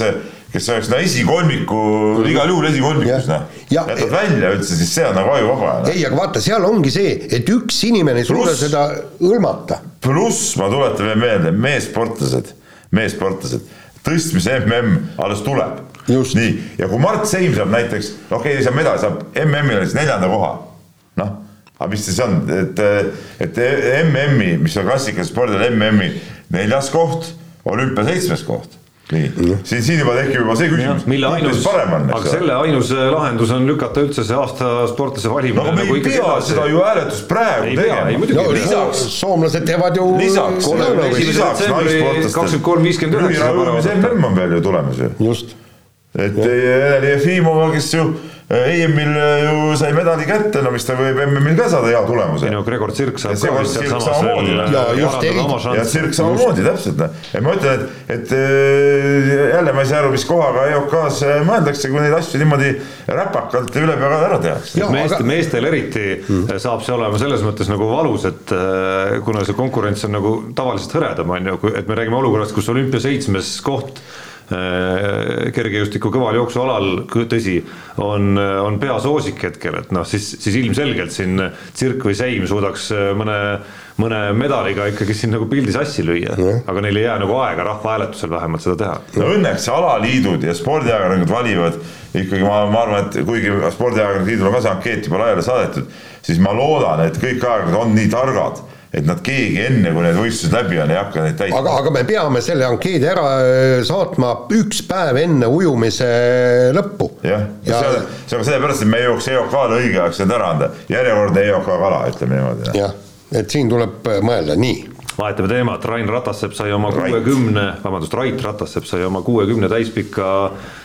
D: kes oleks no esikolmiku mm., igal juhul esikolmikus noh, jätad et, välja üldse, siis see on nagu ajuvaba.
B: ei, aga vaata, seal ongi see, et üks inimene ei suuda seda hõlmata.
D: pluss ma tuletan veel meelde, meessportlased, meessportlased, tõstmise mm alles tuleb. nii, ja kui Mart Seim saab näiteks, okei okay,, ei saa medali, saab MM-il neljanda koha, noh aga mis see on, et, et MM-i, mis on klassikalisel spordil MM-i neljas koht, olümpia seitsmes koht nii siin, siin juba tekib juba see küsimus,
C: mille ainus, aga selle ainus äh, lahendus on lükata üldse see aasta sportlase valimine.
D: no aga me nagu ei pea seda ju hääletust praegu ei tegema.
B: No, lisaks, soomlased teevad ju.
D: lisaks, lisaks naissportlastele.
C: kakskümmend kolm, viiskümmend üheksa.
D: MM on veel ju tulemas ju.
B: just.
D: et Elen Jefimova, kes ju EM-il ju sai medali kätte, no mis ta võib MM-il ka saada hea tulemuse.
C: ei no Gregor Tsirk saab
D: ka vist sealsamas
B: ja just
D: ja Tsirk samamoodi täpselt, et ma ütlen, et, et äh, jälle ma ei saa aru, mis kohaga EOK-s mõeldakse, kui neid asju niimoodi räpakalt ja ülepeakaela ära tehakse.
C: meest, aga... meestel eriti hmm. saab see olema selles mõttes nagu valus, et äh, kuna see konkurents on nagu tavaliselt hõredam, on ju, et me räägime olukorrast, kus olümpia seitsmes koht Äh, kergejõustiku kõvaljooksualal, tõsi, on, on peasoosik hetkel, et noh, siis, siis ilmselgelt siin Tsirk või Seim suudaks äh, mõne, mõne medaliga ikkagi siin nagu pildi sassi lüüa mm., aga neil ei jää nagu aega rahvahääletusel vähemalt seda teha.
D: no õnneks alaliidud ja spordiajakirjanikud valivad ikkagi ma, ma arvan, et kuigi spordiajakirjanike liidul on ka see ankeet juba laiali saadetud, siis ma loodan, et kõik ajakirjanikud on nii targad et nad keegi enne, kui need võistlused läbi on, ei hakka neid täitma.
B: aga, aga me peame selle ankeedi ära äh, saatma üks päev enne ujumise lõppu.
D: jah. Ja, see on, see on sellepärast, et me ei jõuaks EOK-le õigeaegselt ära anda, järjekordne EOK kala, ütleme niimoodi.
B: jah, et siin tuleb äh, mõelda, nii.
C: Vahetame teemat, Rain Ratassepp sai oma kuuekümne, vabandust, Rait Ratassepp sai oma kuuekümne täispika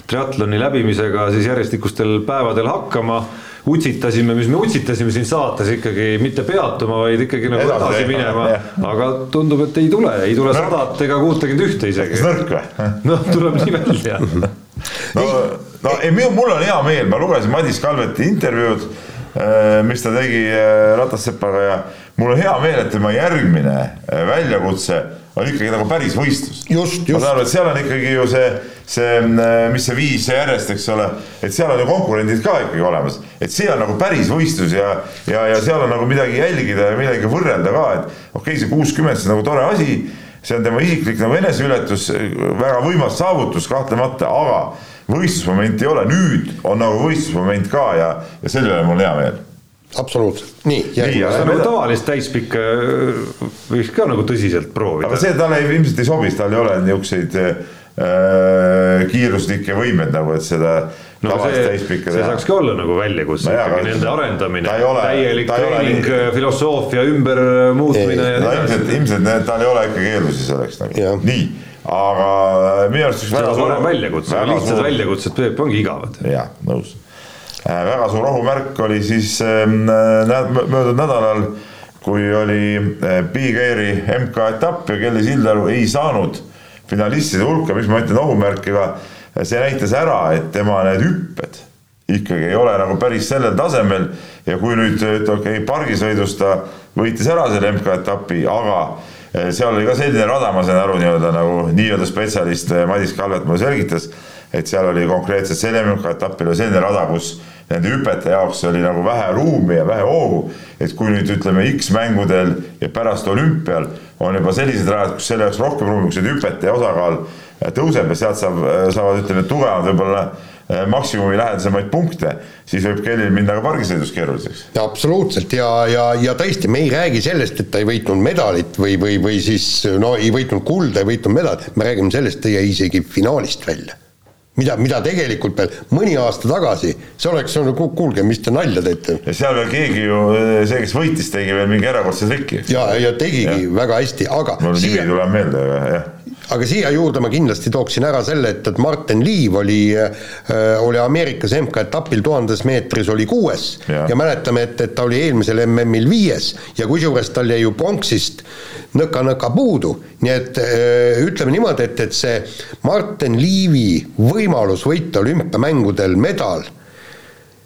C: triatloni läbimisega siis järjestikustel päevadel hakkama utsitasime, mis me utsitasime siin saates ikkagi mitte peatuma, vaid ikkagi nagu edasi, edasi minema, aga tundub, et ei tule, ei tule sadat ega kuutekümmet ühte isegi.
D: nõrk või?
C: noh, tuleb nii välja. <laughs>
D: No, no ei, mul on hea meel, ma lugesin Madis Kalveti intervjuud, äh, mis ta tegi äh, Ratassepaga ja mul on hea meel, et tema järgmine äh, väljakutse on ikkagi nagu päris võistlus. ma saan aru, et seal on ikkagi ju see, see, mis see viis järjest, eks ole, et seal on ju konkurendid ka ikkagi olemas, et see on nagu päris võistlus ja, ja, ja seal on nagu midagi jälgida ja midagi võrrelda ka, et okei okay,, see kuuskümmend, see on nagu tore asi, see on tema isiklik nagu eneseületus, väga võimas saavutus kahtlemata, aga võistlusmomenti ei ole, nüüd on nagu võistlusmoment ka ja, ja selle üle mul hea meel
B: absoluutselt, nii.
C: nii, aga nagu tavalist täispikka äh, võiks ka nagu tõsiselt proovida.
D: aga see talle ilmselt ei sobi, sest tal ei ole niisuguseid äh, kiiruslikke võimeid nagu, et seda
C: no see, see saakski olla nagu väljakutse no, ikkagi nende arendamine, täielik treening, nii... filosoofia ümbermuutmine ja
D: nii edasi. ilmselt, ilmselt tal ei ole ikka keerusi selleks nagu, nii aga minu arust üks
C: väga suur väljakutse, lihtsad väljakutsed Peep ongi igavad.
D: jah, nõus. Äh, väga suur ohumärk oli siis ähm, möödunud nädalal, kui oli äh, Big Airi MK-etapp ja Kelly Sildaru ei saanud finalistide hulka, miks ma ütlen ohumärkiga, see näitas ära, et tema need hüpped ikkagi ei ole nagu päris sellel tasemel. Ja kui nüüd, okei okay,, pargisõidus ta võitis ära selle MK-etapi, aga seal oli ka selline rada, ma sain aru, nii-öelda nagu nii-öelda spetsialist Madis Kalvet mulle selgitas, et seal oli konkreetselt Selemüka etapil selline rada, kus nende hüpete jaoks oli nagu vähe ruumi ja vähe hoogu, et kui nüüd ütleme X-mängudel ja pärast olümpial on juba sellised rajad, kus selle jaoks rohkem ruumi, kus need hüpete osakaal eh, tõuseb ja sealt saab, saavad, ütleme, tugevamad võib-olla Äh, maksimumi lähedasemaid punkte, siis võib Kellil minna ka pargisõidus keeruliseks.
B: absoluutselt. Ja, ja, ja tõesti, me ei räägi sellest, et ta ei võitnud medalit või, või, või siis no ei võitnud kulda, ei võitnud medalit, me räägime sellest, ta jäi isegi finaalist välja mida, mida tegelikult veel mõni aasta tagasi, see oleks olnud, kuulge, mis te nalja teete.
D: ja seal veel keegi ju, see, kes võitis, tegi veel mingi erakordse triki.
B: ja, ja tegigi ja. väga hästi, aga
D: mul siia... nimi ei tule meelde, jah
B: aga siia juurde ma kindlasti tooksin ära selle, et, et Martin Liiv oli äh,, oli Ameerikas MK-etapil tuhandes meetris oli kuues ja, ja mäletame, et, et ta oli eelmisel MM-il viies ja kusjuures tal jäi ju pronksist nõka-nõka puudu, nii et äh, ütleme niimoodi, et, et see Martin Liivi võimalus võita olümpiamängudel medal,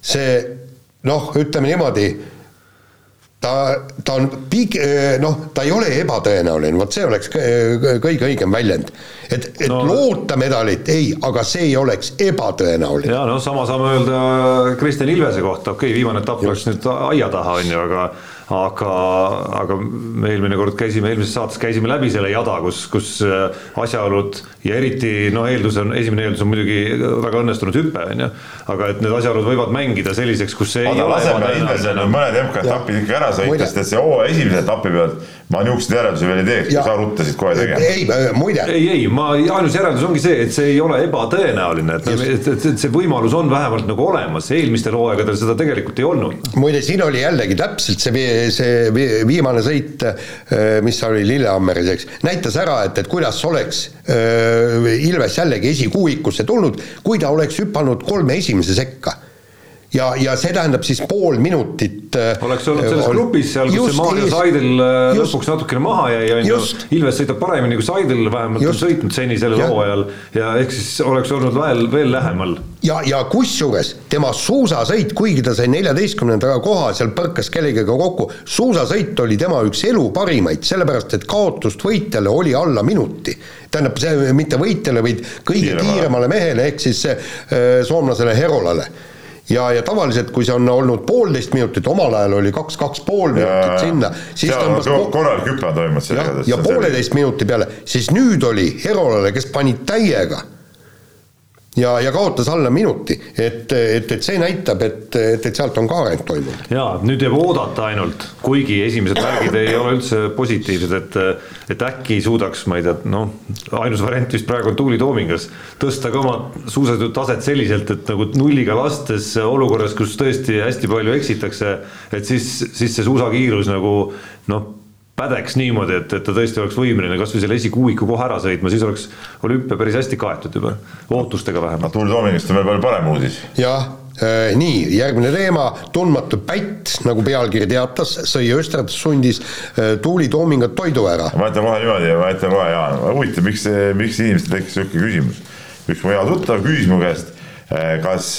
B: see noh, ütleme niimoodi ta, ta on pig-, noh, ta ei ole ebatõenäoline, vot see oleks kõige õigem väljend. et, et no, loota medalit, ei, aga see ei oleks ebatõenäoline.
C: jaa, noh, sama saame öelda Kristjan Ilvese kohta, okei okay,, viimane etapp läks nüüd aia taha, on ju, aga aga, aga me eelmine kord käisime, eelmises saates käisime läbi selle jada, kus, kus äh, asjaolud ja eriti noh, eeldus on, esimene eeldus on muidugi väga õnnestunud hüpe, on ju, aga et need asjaolud võivad mängida selliseks, kus see
D: aga laseme Ilvesel mõned MK-etapid ikka ära sõita, sest et see hooaja esimese etapi pealt ma niisuguseid järeldusi veel ei teeks, kui sa ruttasid kohe tegema.
B: ei, muide.
C: ei, ei, ma, ainus järeldus ongi see, et see ei ole ebatõenäoline, et, et, et, et see võimalus on vähemalt nagu olemas, eelmistel hooaegadel seda tegelikult ei olnud.
B: muide, siin oli jällegi täpselt see, see viimane sõit, äh, mis oli Lillehammeris, eks, näitas ära, et, et kuidas oleks äh, Ilves jällegi esikuuikusse tulnud, kui ta oleks hüpanud kolme esimese sekka ja, ja see tähendab siis pool minutit.
C: Äh, oleks olnud selles ol... grupis seal, kus see Maarja Saidel äh, lõpuks natukene maha jäi, on ju. Ilves sõidab paremini kui Saidel vähemalt just, on sõitnud seni sellel hooajal ja ehk siis oleks olnud veel, veel lähemal.
B: ja, ja kusjuures tema suusasõit, kuigi ta sai neljateistkümnenda koha, seal põrkas kellegagi kokku, suusasõit oli tema üks elu parimaid, sellepärast et kaotust võitjale oli alla minuti. tähendab, see mitte võitjale, vaid kõige kiiremale mehele ehk siis äh, soomlasele Herolale ja, ja tavaliselt, kui see on olnud poolteist minutit, omal ajal oli kaks, kaks pool minutit sinna,
D: siis tõmbas korralik hüpe toimus
B: ja, ja pooleteist minuti peale, siis nüüd oli Herolale, kes pani täiega ja, ja kaotas alla minuti, et, et, et see näitab, et, et, et sealt on ka areng toimunud.
C: jaa, nüüd jääb oodata ainult, kuigi esimesed märgid ei ole üldse positiivsed, et et äkki suudaks, ma ei tea, noh, ainus variant vist praegu on Tuuli Toomingas, tõsta ka oma suusasõidu taset selliselt, et nagu nulliga lastes olukorras, kus tõesti hästi palju eksitakse, et siis, siis see suusakiirus nagu noh, pädeks niimoodi, et, et ta tõesti oleks võimeline kasvõi selle esikuuiku kohe ära sõitma, siis oleks olümpia päris hästi kaetud juba, ootustega vähemalt.
D: Tuul Toomingist on veel palju parem uudis.
B: jah, Äh, nii, järgmine teema, tundmatu pätt, nagu pealkiri teatas, sõi Österdssundis äh, Tuuli Toomingat toidu ära.
D: ma ütlen kohe niimoodi, ma ütlen kohe, Jaan, huvitav, miks, miks inimestel tekkis niisugune küsimus. üks mu hea tuttav küsis mu käest, äh, kas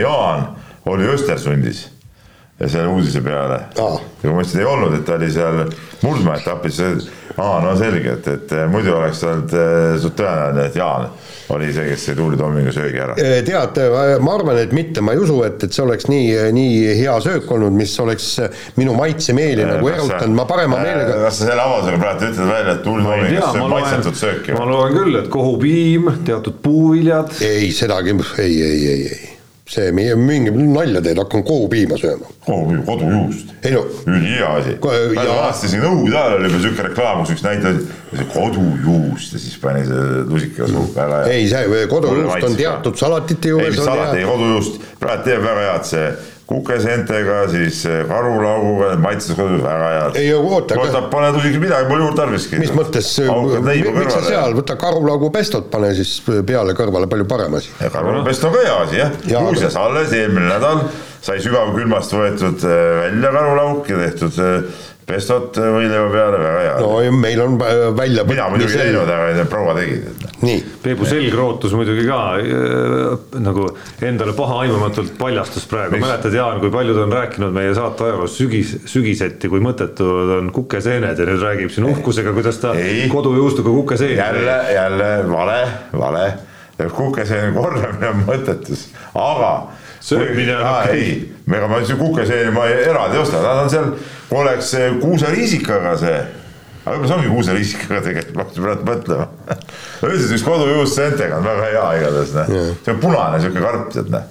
D: Jaan oli Östersundis ja selle uudise peale. ja ma ütlesin, ei olnud, et ta oli seal Murdmaa etapis, aa, no selge, et, et muidu oleks olnud suht tõenäoline, et Jaan oli see, kes sai Tuuli Toomingu söögi ära?
B: tead, ma arvan, et mitte, ma ei usu, et, et see oleks nii, nii hea söök olnud, mis oleks minu maitsemeeli nagu erutanud, ma parema meelega.
D: kas sa selle avaldusega praegu ütled välja, et Tuuli Toomingus sööb maitsetud sööki?
C: ma loen küll, et kohupiim, teatud puuviljad.
B: ei, sedagi, ei, ei, ei, ei see meie mingi nalja teed, hakkan kohupiima sööma.
D: kohupiim, kodujuust.
B: ei no.
D: ülihea asi. vanasti siin Nõukogude ajal oli veel siuke reklaam, kus üks näitaja oli kodujuust ja siis pani see lusikaga suhu peale.
B: ei, see kodujuust on teatud salatite juures.
D: ei, salat ei, kodujuust, praegu teeb väga head see kukeseentega, siis karulauguga, maitses kodus väga head.
B: ei oota.
D: võtab, pane tusik midagi, pole juurde tarviski.
B: mis mõttes, miks sa seal, võta karulaugu pestot, pane siis peale kõrvale, palju parem asi.
D: karulaugupesto on ka hea asi jah ja,, muuseas alles eelmine nädal sai sügavkülmast võetud äh, välja karulauk ja tehtud pestot võileiva peale, väga hea.
B: no meil on äh, välja
D: mina muidugi ei teinud, aga proua tegi.
B: nii.
C: Peebu selgrootus muidugi ka äh, nagu endale pahaaimamatult paljastus praegu, mäletad Jaan, kui paljud on rääkinud meie saate ajaloos sügis, sügiseti, kui mõttetud on kukeseened ja nüüd räägib siin uhkusega, kuidas ta ei. kodujuustuga kukeseeni.
D: jälle, jälle vale, vale, kukeseeni korjamine on mõttetus, aga
C: söömine on okei
D: okay.. Ega ma ütlesin kukeseeni ma eraldi ei osta, nad on seal kui oleks kuuseriisikaga see, aga võib-olla see ongi kuuseriisikaga tegelikult, ma hakkasin praegu mõtlema. <laughs> üldiselt üks kodujuust seentega on väga hea igatahes, noh. see on punane sihuke karp, tead, noh.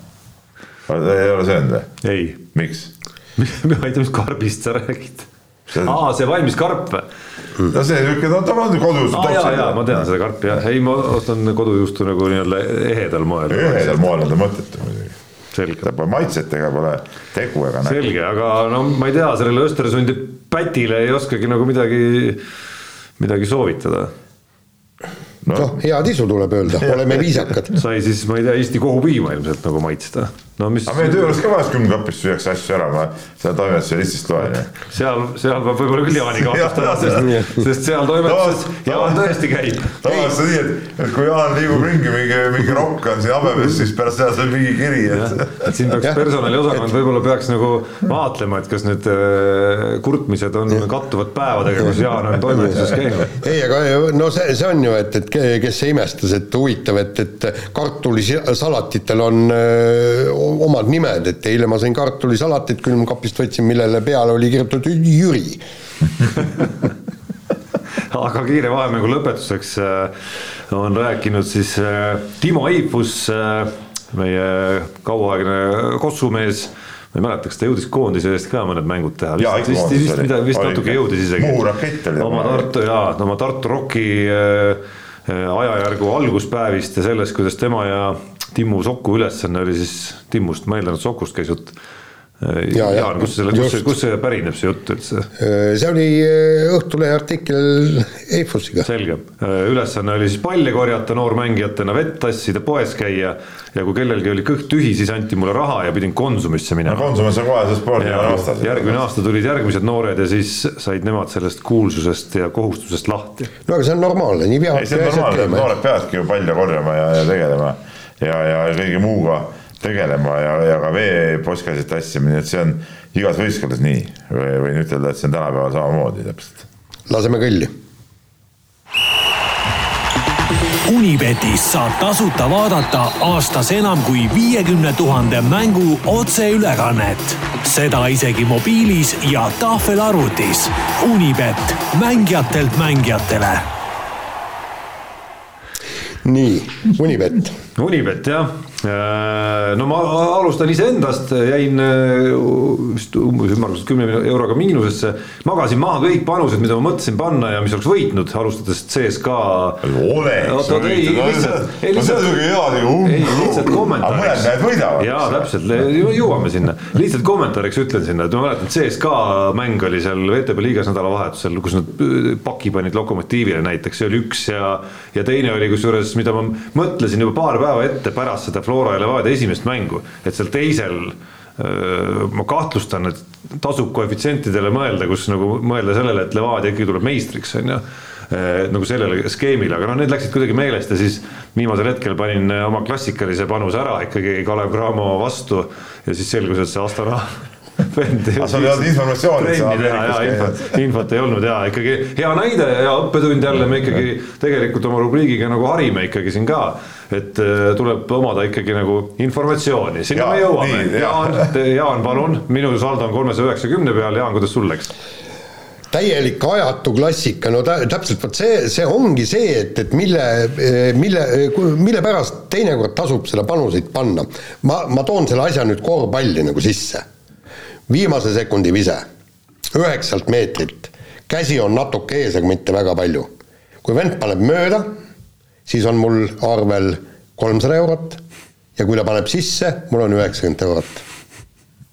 D: ei ole söönud või?
C: ei.
D: miks? <laughs>
C: ma ei tea, mis karbist sa räägid. aa, see valmis karp või?
D: no see sihuke, no ta on kodujuust.
C: aa jaa, jaa, ma tean seda karpi jah, ei, ma ostan kodujuustu nagu nii-öelda ehedal moel.
D: ehedal moel on ta mõttetu muidugi selge. ta pole maitset ega pole tegu ega
C: nägu. selge, aga no ma ei tea, sellele Östersundi pätile ei oskagi nagu midagi, midagi soovitada
B: noh no, no, head isu tuleb öelda, <laughs> oleme viisakad.
C: sai siis, ma ei tea, Eesti kohupiima ilmselt nagu maitsta
D: no mis. aga meie töö juures ka vahest külmkapist süüakse asju ära, ma seda toimetuse listist loen.
C: seal, seal peab võib-olla küll Jaani <laughs> kaotustada, sest, sest seal toimetuses Jaan tõesti käib.
D: tavaliselt nii, et, et kui Jaan liigub ringi, mingi, mingi rokk on siin habemest, siis pärast seda saab mingi kiri, et.
C: et siin peaks personaliosakond võib-olla peaks nagu vaatlema, et kas need äh, kurtmised on kattuvad päevadega, kus Jaan on toimetuses käinud.
B: ei, aga no see, see on ju, et, et kes imestas, et huvitav, et, et kartulisalatitel on öö, omad nimed, et eile ma sõin kartulisalatit külmkapist võtsin, millele peale oli kirjutatud Jüri <laughs>
C: aga kiire vahemängu lõpetuseks äh, on rääkinud siis äh, Timo Eifus, äh, meie kauaaegne kossumees ma ei mäleta, kas ta jõudis koondise eest ka mõned mängud teha. vist, vist, vist, vist, vist natuke jõudis isegi.
D: Muhu rakett oli.
C: oma Tartu jaa, oma Tartu Rocki ajajärgu alguspäevist ja sellest, kuidas tema ja Timmu Soku ülesanne oli siis, Timmust, ma eeldan, et Sokust käis jutt. Jaan, kus selle, kus see, kus see pärineb, see jutt üldse?
B: see oli äh, Õhtulehe artikkel Eifusiga.
C: selge, äh, ülesanne oli siis palle korjata noormängijatena, vett tassida, poes käia ja kui kellelgi oli kõht tühi, siis anti mulle raha ja pidin Konsumisse minema
D: no,. Konsumis on kohe see spordiala vastas.
C: järgmine aasta tulid järgmised noored ja siis said nemad sellest kuulsusest ja kohustusest lahti.
B: no aga see on normaalne, nii peabki
D: asjad käima. noored peavadki ju palle korjama ja, ja tegelema ja, ja kõige muuga tegelema ja, ja ka veeposkasid tassimine, et see on igas võistkonnas nii või võin ütelda, et see on tänapäeval samamoodi täpselt.
B: laseme kõlli.
A: Unibetis saab tasuta vaadata aastas enam kui viiekümne tuhande mängu otseülekannet. seda isegi mobiilis ja tahvelarvutis. Unibet, mängijatelt mängijatele.
B: Nii, Unibet.
C: Unibet jah, no ma alustan iseendast, jäin äh, vist umbes ümmarguselt kümne euroga miinusesse. magasin maha kõik panused, mida ma mõtlesin panna ja mis oleks võitnud, alustades CSKA.
D: oleks võitnud, ei lihtsalt.
C: ei lihtsalt kommentaariks.
D: mõned mehed võidavad.
C: jaa, täpselt, jõuame sinna. lihtsalt kommentaariks ütlen sinna, et ma mäletan, CSKA mäng oli seal VTB liigas nädalavahetusel, kus nad äh, paki panid Lokomotiivile näiteks, see oli üks ja, ja teine oli kusjuures, mida ma mõtlesin juba paar päeva ette pärast seda Flora ja Levadia esimest mängu, et seal teisel ma kahtlustan, et tasub koefitsientidele mõelda, kus nagu mõelda sellele, et Levadia ikkagi tuleb meistriks, on ju nagu sellele skeemile, aga noh, need läksid kuidagi meelest ja siis viimasel hetkel panin oma klassikalise panuse ära ikkagi Kalev Cramo vastu ja siis selgus, et see Astana <laughs>
D: vend. sul ei olnud informatsiooni.
C: infot, infot ei olnud ja ikkagi hea näide ja õppetund jälle me ikkagi tegelikult oma rubriigiga nagu harime ikkagi siin ka. Et äh, tuleb omada ikkagi nagu informatsiooni, sinna ja, me jõuame. Jaan, Jaan, palun, minu saldo on kolmesaja üheksakümne peal, Jaan, kuidas sul läks?
B: täielik ajatu klassika, no tä-, täpselt vot see, see ongi see, et, et mille, mille, mille pärast teinekord tasub seda panuseid panna. ma, ma toon selle asja nüüd korvpalli nagu sisse viimase sekundi vise, üheksalt meetrit, käsi on natuke ees, aga mitte väga palju. kui vend paneb mööda, siis on mul arvel kolmsada eurot ja kui ta paneb sisse, mul on üheksakümmend eurot.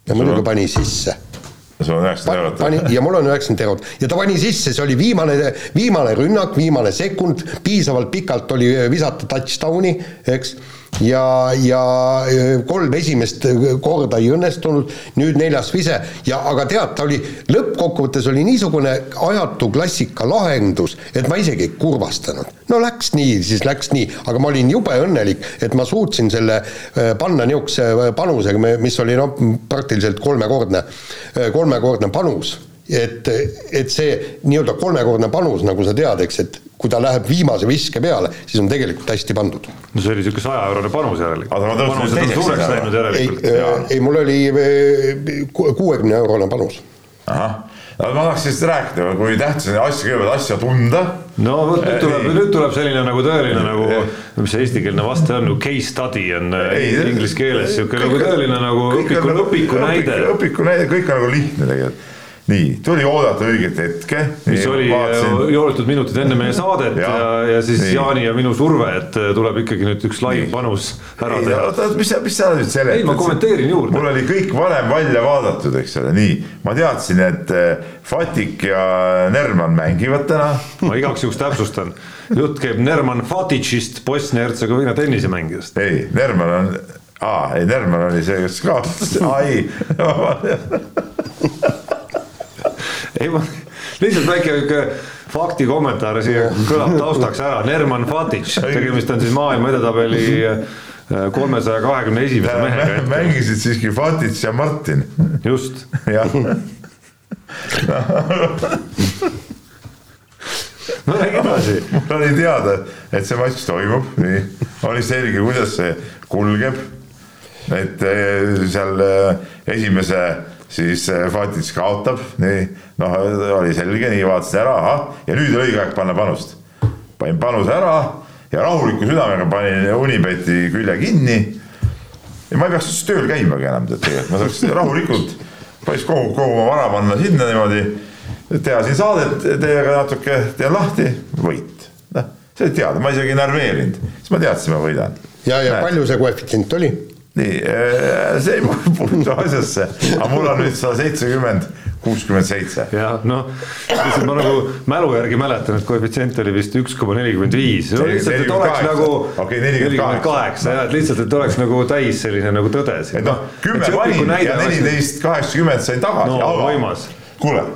B: ja muidugi pani sisse
D: sul on üheksakümmend eurot?
B: pani ja mul on üheksakümmend eurot ja ta pani sisse, see oli viimane, viimane rünnak, viimane sekund, piisavalt pikalt oli visata touchdown'i, eks ja, ja kolm esimest korda ei õnnestunud, nüüd neljas vise. Ja aga tead, ta oli, lõppkokkuvõttes oli niisugune ajatu klassika lahendus, et ma isegi ei kurvastanud. no läks nii, siis läks nii, aga ma olin jube õnnelik, et ma suutsin selle äh, panna niisuguse äh, panusega, mis oli noh, praktiliselt kolmekordne, kolmekordne panus. Et, et see nii-öelda kolmekordne panus, nagu sa tead, eks, et kui ta läheb viimase viske peale, siis on tegelikult hästi pandud.
C: no see oli niisugune sajaeurone panus järelikult.
B: ei, ei, mul oli eh, kuuekümne eurone panus.
D: ahah no ma tahaks sellest rääkida, kui tähtis on asja, kõigepealt asja tunda.
C: no vot nüüd tuleb, nüüd tuleb selline nagu tõeline nagu, mis see eestikeelne vaste on, nagu case study on eh, inglise keeles sihuke nagu tõeline nagu õpiku, õpiku näide.
D: õpiku näide, kõik on nagu lihtne tegelikult nii, tuli oodata õiget hetke.
C: mis oli vaatasin... joonitud minutid enne meie saadet ja, ja, ja siis nii. Jaani ja minu surve, et äh, tuleb ikkagi nüüd üks laim panus ära
D: ei, teha. oota, mis sa, mis sa nüüd seletad?
C: ei, ma kommenteerin juurde.
D: mul oli kõik varem välja vaadatud, eks ole, nii. ma teadsin, et äh, Fatik ja Nerman mängivad täna.
C: ma igaks juhuks täpsustan, jutt käib Nerman Faticist, Bosnia-Hertsegoviina tennisemängijast.
D: ei, Nerman on, aa, ei Nerman oli see, kes kaotas, aa ei
C: ei ma, lihtsalt väike sihuke fakti kommentaar siia kõlab taustaks ära, Nerman Fatic, tegemist on siis maailma edetabeli äh, kolmesaja kahekümne esimese mehega.
D: mängisid siiski Fatic ja Martin.
C: just.
D: jah
C: no räägi edasi.
D: mul oli teada, et see matš toimub, nii, oli selge, kuidas see kulgeb. et äh, seal äh, esimese siis äh, Fatic kaotab, nii, noh, oli selge, nii vaatasin ära, ahah, ja nüüd õige aeg panna panust. panin panuse ära ja rahuliku südamega panin Unibeti külje kinni. ja ma ei peaks tööl käimagi enam, tead tegelikult, ma saaks rahulikult, päris kogu, kogu oma vara panna sinna niimoodi, teha siin saadet teiega natuke, teen lahti, võit. noh, see oli teada, ma isegi ei närveerinud, siis ma teadsin, ma võidan.
B: ja, ja Näed. palju see koefitsient oli?
D: Nii, äh, see ei <laughs> puutu asjasse, aga mul on nüüd sada seitsekümmend, kuuskümmend seitse.
C: jah, noh, lihtsalt ma nagu mälu järgi mäletan, et koefitsient oli vist üks koma nelikümmend viis. lihtsalt, et oleks nagu
D: nelikümmend
C: kaheksa jah, et lihtsalt, et oleks nagu täis selline nagu tõde
D: siin. et noh, kümme panin ja neliteist kaheksakümmend sain tagasi.
C: no võimas.
D: kuule,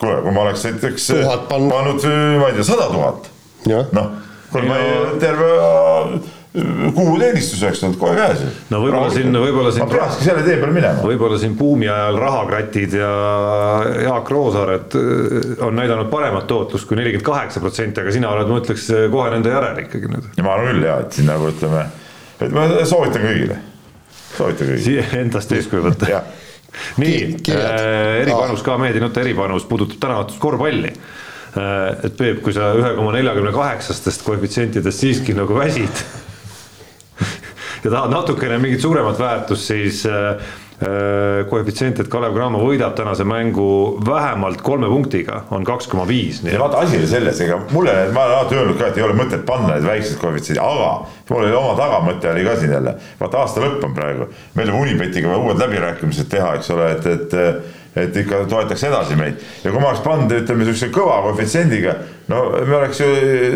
D: kuule, kui ma oleks näiteks pannud, ma ei tea, sada tuhat. noh, kui ma terve kuuteenistus oleks olnud kohe käes.
C: no võib-olla siin, võib-olla siin.
D: ma peakski selle tee peale minema.
C: võib-olla siin buumi ajal rahakratid ja Jaak Roosaared äh, on näidanud paremat tootlust kui nelikümmend kaheksa protsenti, aga sina oled, ma ütleks kohe nende järel ikkagi nüüd.
D: ja ma arvan küll ja, et siin nagu ütleme, et ma soovitan kõigile, soovitan kõigile.
C: Endast eeskuju võtta <laughs> nii, äh, eripanus ka, meedianute eripanus puudutab tänavatust korvpalli äh, et Peep, kui sa ühe koma neljakümne kaheksastest koefitsientidest siiski nagu väsid <laughs> ja tahad natukene mingit suuremat väärtust, siis äh, äh, koefitsient, et Kalev Cramo võidab tänase mängu vähemalt kolme punktiga, on kaks koma viis.
D: ja vaata, asi oli selles, ega mulle, ma olen alati öelnud ka, et ei ole mõtet panna neid väikseid koefitsiente, aga mul oli oma tagamõte oli ka siin jälle. vaata, aasta lõpp on praegu, meil on Unibetiga uued läbirääkimised teha, eks ole, et, et et ikka toetaks edasi meid. ja kui ma oleks pannud, ütleme niisuguse kõva koefitsiendiga, no me oleks ju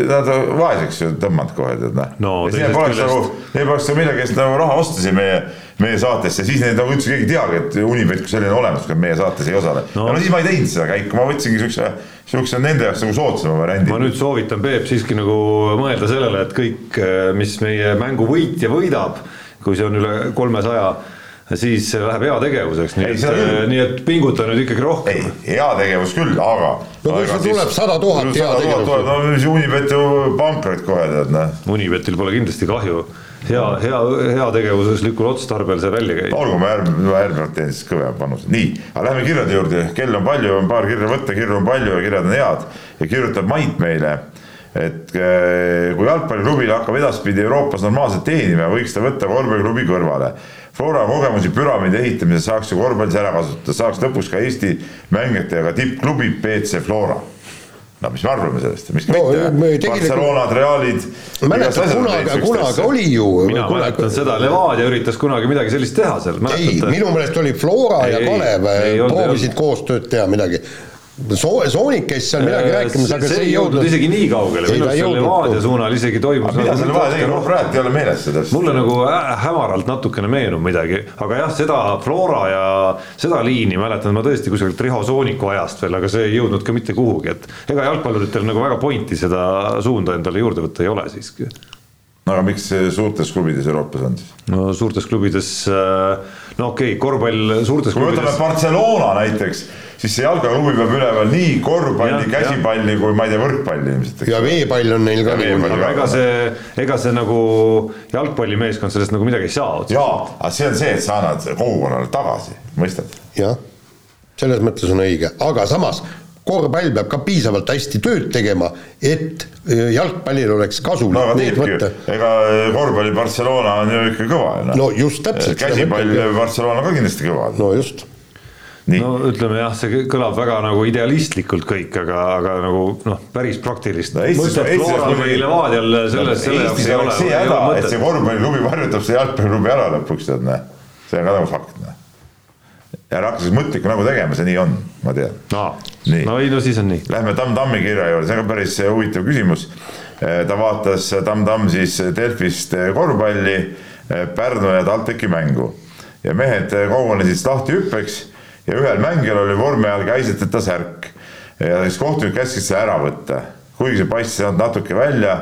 D: nad vaeseks ju tõmmanud kohe, tead noh
C: no,.
D: Neil poleks nagu, neil poleks nagu millegi eest nagu raha osta siin meie, meie saatesse, siis neid nagu üldse keegi ei teagi, et Unibet kui selline olemas, kui meie saates ei osale no.. no siis ma ei teinud seda käiku, ma võtsingi siukse, siukse nende jaoks nagu soodsama variandi.
C: ma nüüd soovitan Peep siiski nagu mõelda sellele, et kõik, mis meie mängu võitja võidab, kui see on üle kolmesaja siis läheb heategevuseks, nii et, nii et pinguta nüüd ikkagi rohkem.
D: heategevus küll, aga.
B: no kui sul tuleb sada tuhat heategevust.
D: no mis Unibet ju pankrot kohe tead noh.
C: Unibetil pole kindlasti kahju hea, hea, heategevuslikul otstarbel see välja käib.
D: olgu, ma järgmine, järgmine teen siis kõvema panuse, nii, aga lähme kirjade juurde, kell on palju, on paar kirja võtta, kirju on palju ja kirjad on head ja kirjutab Mait meile et eh, kui jalgpalliklubil hakkab edaspidi Euroopas normaalselt teenima, võiks ta võtta korvpalliklubi kõrvale Flora kogemusi püramiidi ehitamisel saaks ju korvpallis ära kasutada, saaks lõpuks ka Eesti mängijatega tippklubi BC Flora no mis me arvame sellest, mis no, mitte, Barcelonad, Realid.
B: mäletad, kunagi, kunagi oli ju.
C: mina kunagi... mäletan seda, Levadia üritas kunagi midagi sellist teha seal.
B: ei, minu meelest oli Flora ei, ja Kalev proovisid koostööd teha midagi Soo-, Soonik käis seal midagi äh, rääkimas,
C: aga see ei jõudnud isegi nii kaugele, minu arust seal Levadia suunal isegi toimus.
D: mida seal Levadia tegi, noh praegu ei ole meeles seda.
C: mulle nagu hämaralt natukene meenub midagi, aga jah, seda Flora ja seda liini mäletan ma tõesti kusagilt Riho Sooniku ajast veel, aga see ei jõudnud ka mitte kuhugi, et ega jalgpalluritel nagu väga pointi seda suunda endale juurde võtta ei ole siiski
D: no aga miks suurtes klubides Euroopas on siis?
C: no suurtes klubides, äh, no okei okay,, korvpall suurtes
D: kui klubides. võtame Barcelona näiteks siis see jalgaklubi peab üleval nii korvpalli, käsipalli kui ma ei tea, võrkpalli ilmselt.
B: ja veepall on neil ka.
C: aga ega see, ega see nagu jalgpallimeeskond sellest nagu midagi ei saa.
D: jaa, aga see on see, et sa annad kogukonnale tagasi, mõistad?
B: jah, selles mõttes on õige, aga samas korvpall peab ka piisavalt hästi tööd tegema, et äh, jalgpallil oleks kasulik
D: no, neid võtta. ega korvpalli Barcelona on ju ikka kõva.
B: no, no just täpselt.
D: käsipall Barcelona ka kindlasti kõva.
B: no just
C: Nii. no ütleme jah, see kõlab väga nagu idealistlikult kõik, aga, aga nagu noh, päris praktilist no,. Levadial selles, selle jaoks ei ole.
D: see häda, et see korvpalliklubi varjutab see jalgpalliklubi ära lõpuks tead näe, see on ka nagu fakt näe. ära hakka siis mõtlikku nägu tegema, see nii on, ma tean
C: no.. no ei, no siis on nii.
D: Lähme Tamm Tammi kirja juurde, see on ka päris huvitav küsimus. Eh, ta vaatas Tamm Tamm siis Delfist eh, korvpalli, eh, Pärnu ja TalTechi mängu ja mehed kogunesid lahtihüppeks ja ühel mängijal oli vormi all käiseteta särk ja siis kohtunik käskis selle ära võtta, kuigi see paistis natuke välja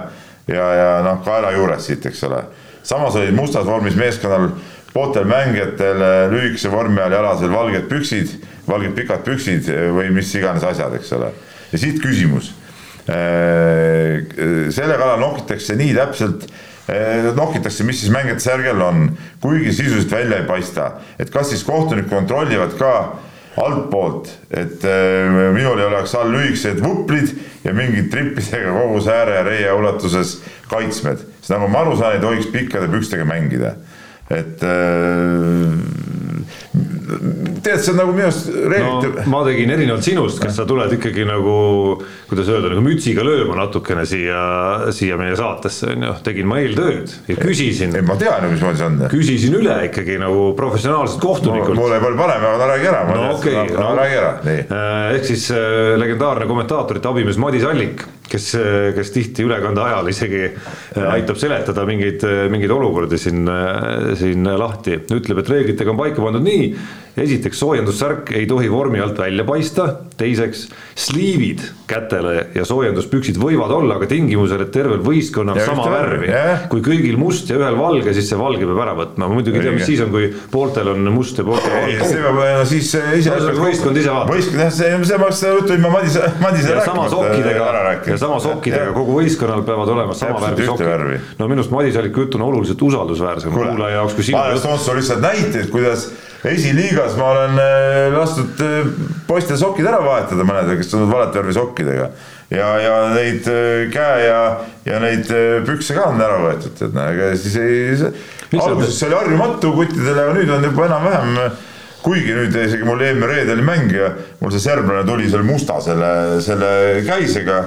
D: ja, ja noh, kaela juures siit, eks ole. samas olid mustas vormis meeskonnal pooltel mängijatel lühikese vormi all jalasel valged püksid, valged pikad püksid või mis iganes asjad, eks ole. ja siit küsimus. Äh, selle kallal nokitakse nii täpselt äh, nokitakse, mis siis mängijate särgel on, kuigi sisuliselt välja ei paista, et kas siis kohtunikud kontrollivad ka altpoolt, et äh, minul ei oleks all lühikesed vuplid ja mingid trippidega kogu sääre ja reie ulatuses kaitsmed, sest nagu ma aru saan, ei tohiks pikkade pükstega mängida. Et äh, tead, see on nagu minu arust
C: reeglite no,. ma tegin erinevalt sinust, kas sa tuled ikkagi nagu, kuidas öelda, nagu mütsiga lööma natukene siia, siia meie saatesse on ju, tegin ma eeltööd ja küsisin.
D: ei, ma tean ju, mismoodi see on.
C: küsisin üle ikkagi nagu professionaalselt kohtunikult
D: no,. mul ei parem, aga räägi ära.
C: no okei okay, no, räägi ära, nii. Äh, ehk siis äh, legendaarne kommentaatorite abimees Madis Allik kes, kes tihti ülekande ajal isegi äh, aitab seletada mingeid, mingeid olukordi siin, äh, siin lahti, ütleb, et reeglitega on paika pandud nii, esiteks soojendussärk ei tohi vormi alt välja paista, teiseks sliivid kätele ja soojenduspüksid võivad olla, aga tingimusel, et tervel võistkonnal sama värvi. kui kõigil must ja ühel valge, siis see valge peab ära võtma, ma muidugi ei tea, mis siis on, kui pooltel on must ja pooltel valge.
D: see peab, no siis ise.
C: võistkond ise vaatab.
D: võistkond jah, see, see peaks juttu ilma Madise, Madise
C: rääkima. ja sama sokkidega kogu võistkonnal peavad olema sama värvi sokid. no minu arust Madis Alliku jutt on oluliselt usaldusväärsem kuulaja jaoks kui sinu
D: ma toon lihtsalt näiteid, kuidas esiliigas ma olen äh, lastud äh, poiste sokid ära vahetada mõnedega, kes tulnud valet värvi sokkidega. Ja, ja neid äh, käe ja, ja neid pükse ka on ära võetud, et noh, ega siis ei, alguses see oli harjumatu kuttidele, aga nüüd on juba enam-vähem kuigi nüüd isegi mul eelmine reede oli mäng ja mul see serblane tuli selle musta selle, selle käisega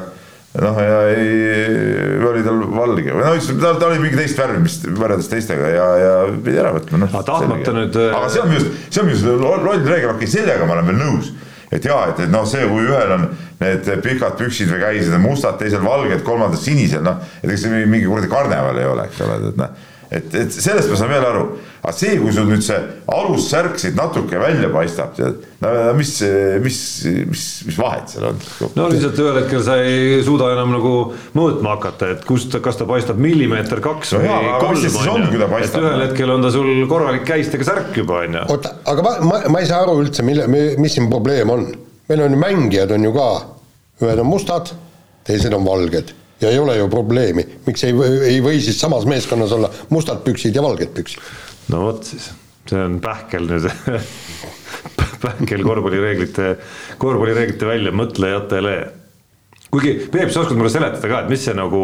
D: noh, ja ei, oli tal valge või no ta, ta oli mingi teist värvi, mis võrreldes teistega ja, ja pidi ära võtma, noh.
C: aga tahtmata nüüd.
D: aga see on minu arust, see on minu arust loll reegel, okei, sellega ma olen veel nõus et jaa, et, et noh, see, kui ühel on need pikad püksid või käised on mustad, teisel valged, kolmandal sinised, noh, et ega see mingi kuradi karneval ei ole, eks ole, et noh et, et sellest ma saan veel aru, aga see, kui sul nüüd see alussärk siit natuke välja paistab, tead, no mis, mis, mis, mis vahet seal on?
C: no lihtsalt ühel hetkel sa ei suuda enam nagu mõõtma hakata, et kust, kas ta paistab millimeeter kaks või no kolm, on ju, et ühel hetkel on ta sul korralik käistega särk juba, on ju.
B: oota, aga ma, ma, ma ei saa aru üldse, mille, mis siin probleem on. meil on ju mängijad on ju ka, ühed on mustad, teised on valged ja ei ole ju probleemi, miks ei, ei või siis samas meeskonnas olla mustad püksid ja valged püksid?
C: No vot siis, see on pähkel nüüd <laughs> pähkel korvpallireeglite, korvpallireeglite väljamõtlejatele. kuigi Peep, sa oskad mulle seletada ka, et mis see nagu,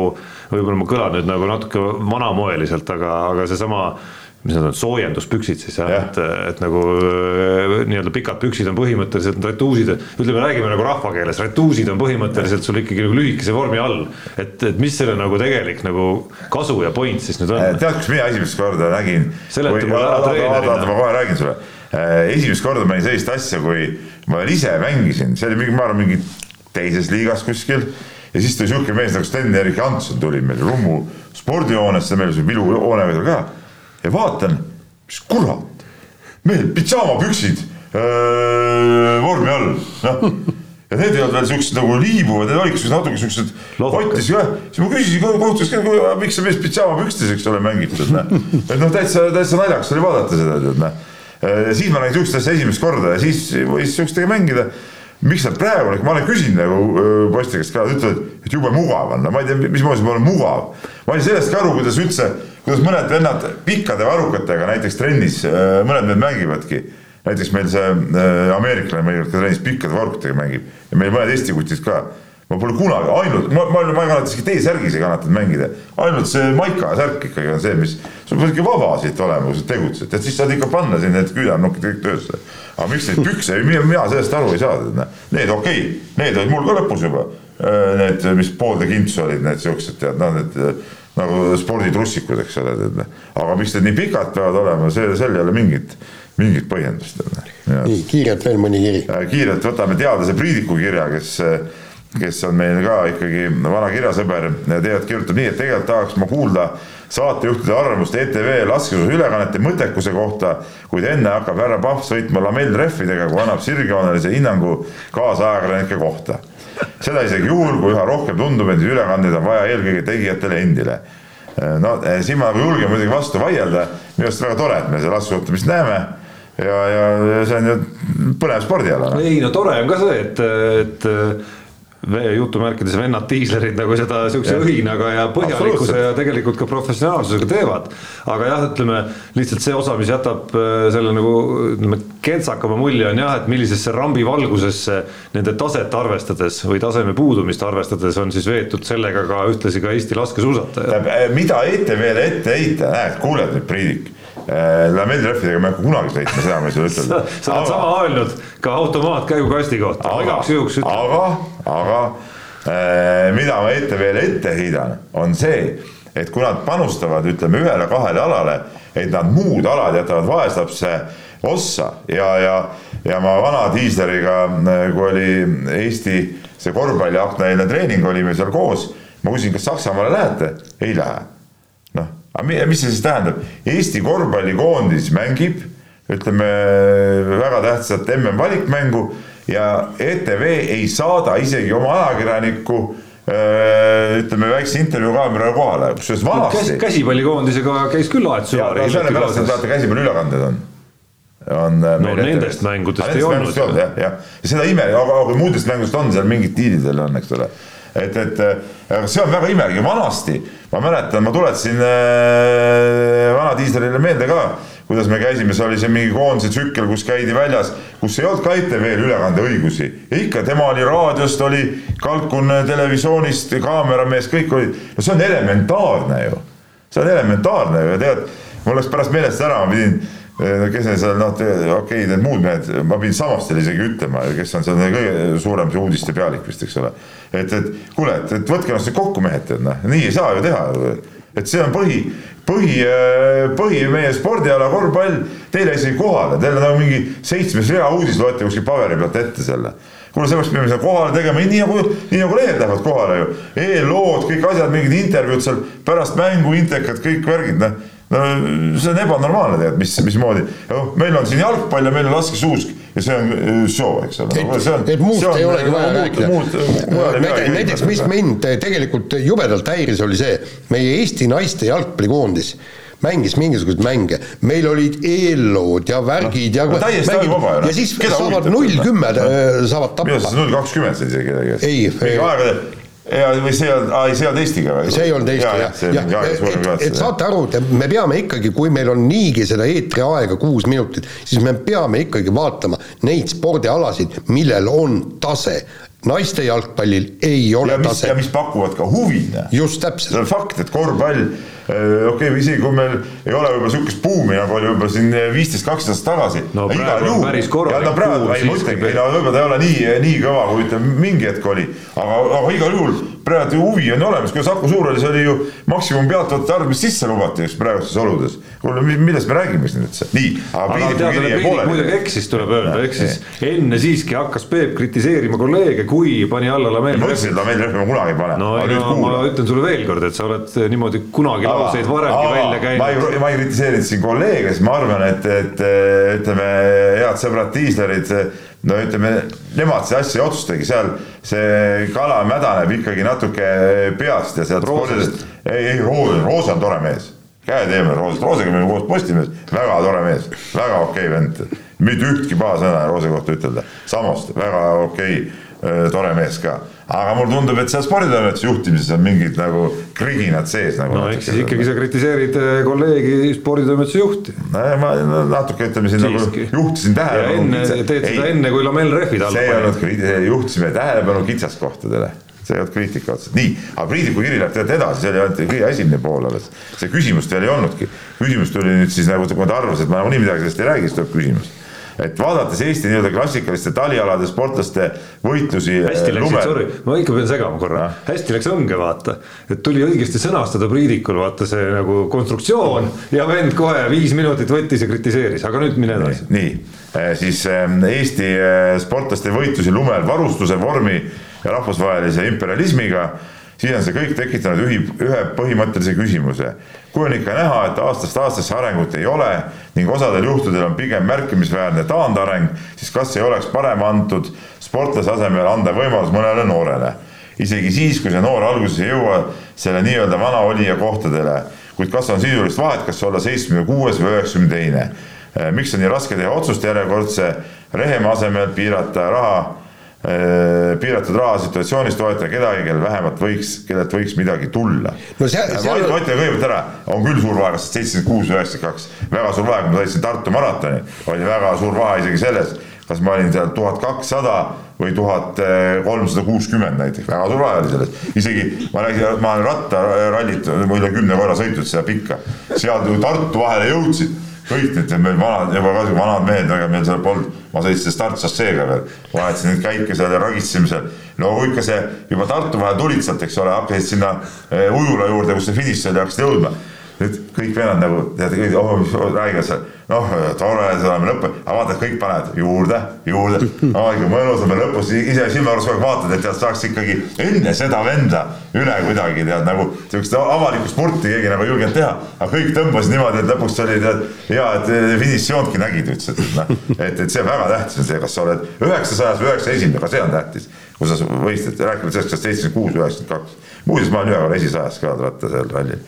C: võib-olla ma kõlan nüüd nagu natuke vanamoeliselt, aga, aga seesama mis need on, soojenduspüksid siis jah ja., et, et nagu äh, nii-öelda pikad püksid on põhimõtteliselt retuusid, ütleme, räägime nagu rahvakeeles, retuusid on põhimõtteliselt sul ikkagi nagu lühikese vormi all. et, et mis selle nagu tegelik nagu kasu ja point siis nüüd on?
D: Äh, tead, kus mina esimest korda nägin? seleta mulle ära treenerina. ma kohe räägin sulle. Äh, esimest korda ma nägin sellist asja, kui ma ise mängisin, see oli mingi, ma arvan, mingi teises liigas kuskil ja siis tuli sihuke mees nagu Sten-Erik Hanson tuli meil Rummu spordihoonesse, meil oli see Vilu hoone veel ka ja vaatan, mis kurat, mehel pidžaamapüksid vormi all, noh. ja need ei olnud veel siuksed nagu liibuvad, need olid siuksed natuke siuksed kotis jah, siis ma küsisin kohtus, miks see mees pidžaamapükstes, eks ole, mängib, tead noh. et noh, täitsa, täitsa naljakas oli vaadata seda, tead noh. siis ma nägin siukest asja esimest korda ja siis võis siukestega mängida miks nad praegu, ma olen küsinud nagu poiste käest ka, nad ütlevad, et jube mugav on, no ma ei tea, mismoodi see pole mugav. ma ei saa sellest ka aru, kuidas üldse, kuidas mõned vennad pikkade varrukatega näiteks trennis, mõned mehed mängivadki. näiteks meil see ameeriklane meil ka trennis pikkade varrukatega mängib ja meil mõned Eesti kutid ka ma pole kunagi, ainult, ma, ma, ma ei kannata isegi T-särgis ei kannatanud mängida. ainult see maika särk ikkagi on see, mis, sul peab ikka vaba siit olema, kui sa tegutsed, et siis saad ikka panna siin need küünarnukid kõik töösse. aga miks neid pükse, mina, sellest aru ei saa, need okei okay,, need olid mul ka lõpus juba. Äh, need, mis poolde kintsu olid, need siuksed tead, noh, need äh, nagu sporditrussikud, eks ole, tead. aga miks need nii pikad peavad olema, see, sel ei ole mingit mingit põhjendust.
B: nii, kiirelt veel mõni kiri.
D: Äh, kiirelt võtame teadlase Priidiku kirja, kes kes on meil ka ikkagi vana kirjasõber, tead, kirjutab nii, et tegelikult tahaks ma kuulda saatejuhtide arvamust ETV laskesuusaülekannete mõttekuse kohta, kuid enne hakkab härra Pahv sõitma lamellrehvidega, kui annab sirgjoonelise hinnangu kaasajakirjanike kohta. seda isegi juhul, kui üha rohkem tundub, et ülekandeid on vaja eelkõige tegijatele endile. no eh, siin ma nagu julgen muidugi vastu vaielda, minu arust väga tore, et me seda laskesuusatamist näeme ja, ja see on ju põnev spordiala.
C: ei no tore on ka see, et, et jutumärkides vennad diislerid nagu seda siukse õhinaga ja põhjalikkuse ja tegelikult ka professionaalsusega teevad. aga jah, ütleme lihtsalt see osa, mis jätab äh, selle nagu ütleme kentsakama mulje on jah, et millisesse rambi valgusesse nende taset arvestades või taseme puudumist arvestades on siis veetud sellega ka ühtlasi ka Eesti laskesuusatajad.
D: mida ETV-le ette heita, näed, kuuled nüüd Priidik Äh, lamellrehvidega ma ei hakka kunagi sõitma, seda ma ei saa <laughs> ütelda.
C: sa oled sama öelnud ka automaatkäigukasti kohta, igaks juhuks
D: ütlen. aga, aga äh, mida ma ETV-le ette heidan, on see, et kui nad panustavad, ütleme ühele-kahele alale, et nad muud alad jätavad vaeslapse ossa ja, ja, ja ma vana diisleriga, kui oli Eesti see korvpalliaknaeelne treening, olime seal koos, ma küsisin, kas Saksamaale lähete? ei lähe aga mis see siis tähendab, Eesti korvpallikoondis mängib, ütleme väga tähtsat MM-valikmängu ja ETV ei saada isegi oma ajakirjanikku äh, ütleme väikse intervjuu kaamera kohale, kusjuures vanasti
C: no,. käsipallikoondisega käis küll Aet Süvar.
D: sellepärast, et vaata käsipalliülekanded on
C: on äh, no nendest mängudest ei olnud.
D: jah, jah, ja seda ime, aga kui muudest mängudest on seal mingid diilidel on, eks ole et, et see on väga imelik ja vanasti ma mäletan, ma tuletasin äh, vana diislerile meelde ka, kuidas me käisime, see oli see mingi koondise tsükkel, kus käidi väljas, kus ei olnud ka ETV-l ülekandeõigusi. ikka tema oli raadiost, oli Kalkun televisioonist, kaameramees, kõik olid, no see on elementaarne ju. see on elementaarne ju ja tead, mul läks pärast meelest ära, ma pidin kes need seal noh, okei okay,, need muud mehed, ma pidin Samastele isegi ütlema, kes on seal kõige suurem see uudiste pealik vist, eks ole. et, et kuule, et, et võtke ennast kokku, mehed, tead noh, nii ei saa ju teha. et see on põhi, põhi, põhi meie spordiala korvpall, teile isegi kohale, teil on nagu mingi seitsmes rea uudis, loete kuskil paberi pealt ette selle kuule, sellepärast peame seda kohale tegema, nii nagu, nii nagu lehed lähevad kohale ju. eellood, kõik asjad, mingid intervjuud seal pärast mängu, intekad, kõik värgid, noh. No see on ebanormaalne tegelikult, mis, mismoodi, meil on siin jalgpall ja meil on laskesuusk ja see on äh, show, eks ole.
B: et, muust ei olegi vaja rääkida. näiteks, mis mind tegelikult jubedalt häiris, oli see, meie Eesti naiste jalgpallikoondis mängis mingisuguseid mänge, meil olid eellood ja värgid ja
D: no, mängid,
B: ja siis Keda saavad null kümme äh, saavad tappa.
D: minu arust null kakskümmend sai isegi
B: ei,
D: ei ja või see on, ei see ei olnud Eestiga või?
B: see ei olnud Eesti jah, jah, ja, et, et saate aru, et me peame ikkagi, kui meil on niigi seda eetriaega kuus minutit, siis me peame ikkagi vaatama neid spordialasid, millel on tase naiste jalgpallil ei ole
D: ja mis,
B: tase.
D: ja mis pakuvad ka huvi.
B: just täpselt.
D: see on fakt, et korvpall Äh, okei okay,, isegi kui meil ei ole võib-olla sihukest buumi nagu oli võib-olla siin viisteist, kaksteist aastat tagasi.
C: no praegu on päris korralik
D: buum. ei, ma ütlengi, no võib-olla ta ei ole nii, nii kõva, kui ütleme mingi hetk oli, aga, aga igal juhul praegu huvi on olemas, kui Saku Suurhallis oli ju maksimum pealtvaatajate arv, mis sisse lubati just praegustes oludes. kuule, millest me räägime siin üldse? nii,
C: muidugi eksis, tuleb öelda, ehk siis enne siiski hakkas Peep kritiseerima kolleege, kui pani alla Lamel
D: ma ütlesin, et Lamel Rehvi ma kunagi ei pane.
C: no ei no ma ütlen sulle veel kord, et sa oled niimoodi kunagi lauseid varemgi välja käinud.
D: ma ei kritiseerinud siin kolleege, sest ma arvan, et, et ütleme, head sõbrad diislerid, no ütleme, nemad seda asja ei otsustagi, seal see kala mädaneb ikkagi natuke peast ja sealt
C: roosest.
D: ei, ei Roos, Roos on tore mees. Käed eemale Roosest, Roosega me olime koos Postimehes, väga tore mees, väga okei okay vend, mitte ühtki paha sõna Roose kohta ütelda, Samost väga okei okay, tore mees ka aga mulle tundub, et seal sporditoimetuse juhtimises on mingid nagu kriginad sees nagu.
C: no ehk siis ikkagi sa kritiseerid äh, kolleegi sporditoimetuse juhti.
D: no ma natuke ütleme siin nagu juhtisin tähelepanu.
C: enne, teed seda enne, kui Lamel rehvid alla
D: pani. see ei olnud, juhtisime tähelepanu kitsaskohtadele see ei olnud kriitika otseselt, nii, aga Priidiku kiri läheb tegelikult edasi, see oli ainult kõige esimene pool alles. see küsimust veel ei olnudki, küsimus tuli nüüd siis nagu, kui ta arvas, et ma nagunii midagi sellest ei räägi, siis tuleb küsimus et vaadates Eesti nii-öelda klassikaliste talialade sportlaste võitlusi.
C: hästi läksid, sorry, ma ikka pean segama korra, hästi läks õnge vaata, et tuli õigesti sõnastada Priidikul vaata see nagu konstruktsioon ja vend kohe viis minutit võttis ja kritiseeris, aga nüüd mine edasi.
D: nii, eh, siis ehm, Eesti eh, sportlaste võitlusi lumel varustuse vormi ja rahvusvahelise imperialismiga siis on see kõik tekitanud ühi, ühe põhimõttelise küsimuse. kui on ikka näha, et aastast aastasse arengut ei ole ning osadel juhtudel on pigem märkimisväärne taandareng, siis kas ei oleks parem antud sportlase asemel anda võimalus mõnele noorele. isegi siis, kui see noor alguses ei jõua selle nii-öelda vana olija kohtadele, kuid kas on sisulist vahet, kas olla seitsmekümne kuues või üheksakümne teine. miks on nii raske teha otsust järjekordse Rehemaa asemel piirata raha Äh, piiratud rahasituatsioonis toetada kedagi, kellel vähemalt võiks, kellelt võiks midagi tulla.
B: No.
D: ma ütlen kõigepealt ära, on küll suur vahe, kas seitsekümmend kuus või üheksakümmend kaks, väga suur vahe, kui ma sõitsin Tartu maratoni, oli väga suur vahe isegi selles, kas ma olin seal tuhat kakssada või tuhat kolmsada kuuskümmend näiteks, väga suur vahe oli selles. isegi ma räägin, ma olen rattarallit üle kümne korra sõitnud seda pikka, seal Tartu vahele jõudsid kõik need meil vanad, juba ka vanad mehed, ega meil seal polnud, ma sõitsin startsasseega veel, vahetasin neid käike seal ja ragistasime seal. no kui ikka see juba Tartu vahel tulid sealt, eks ole, hakkasid sinna eh, ujula juurde, kus see finiš oli, hakkasid jõudma. Nüüd kõik vennad nagu tead, oh, mis räägivad seal noh, tore, see oleme lõpp, aga vaata, kõik panevad juurde, juurde, <laughs> aa ikka mõnus on veel lõpus, ise silmakorras kogu aeg vaatad, et tead, saaks ikkagi enne seda venda üle kuidagi tead nagu sihukest avalikku sporti keegi nagu ei julgenud teha, aga kõik tõmbasid niimoodi, et lõpuks oli tead hea, et finissioonki nägid, ütlesid, et noh, et, et see väga tähtis on see, kas sa oled üheksasajas või üheksa esimene, ka see on tähtis, kui sa võistled, rääkimata sellest, kas seitsekümmend kuus või üheksakümmend kaks. muuseas, ma olen ühe korra esisajas ka vaata seal rallil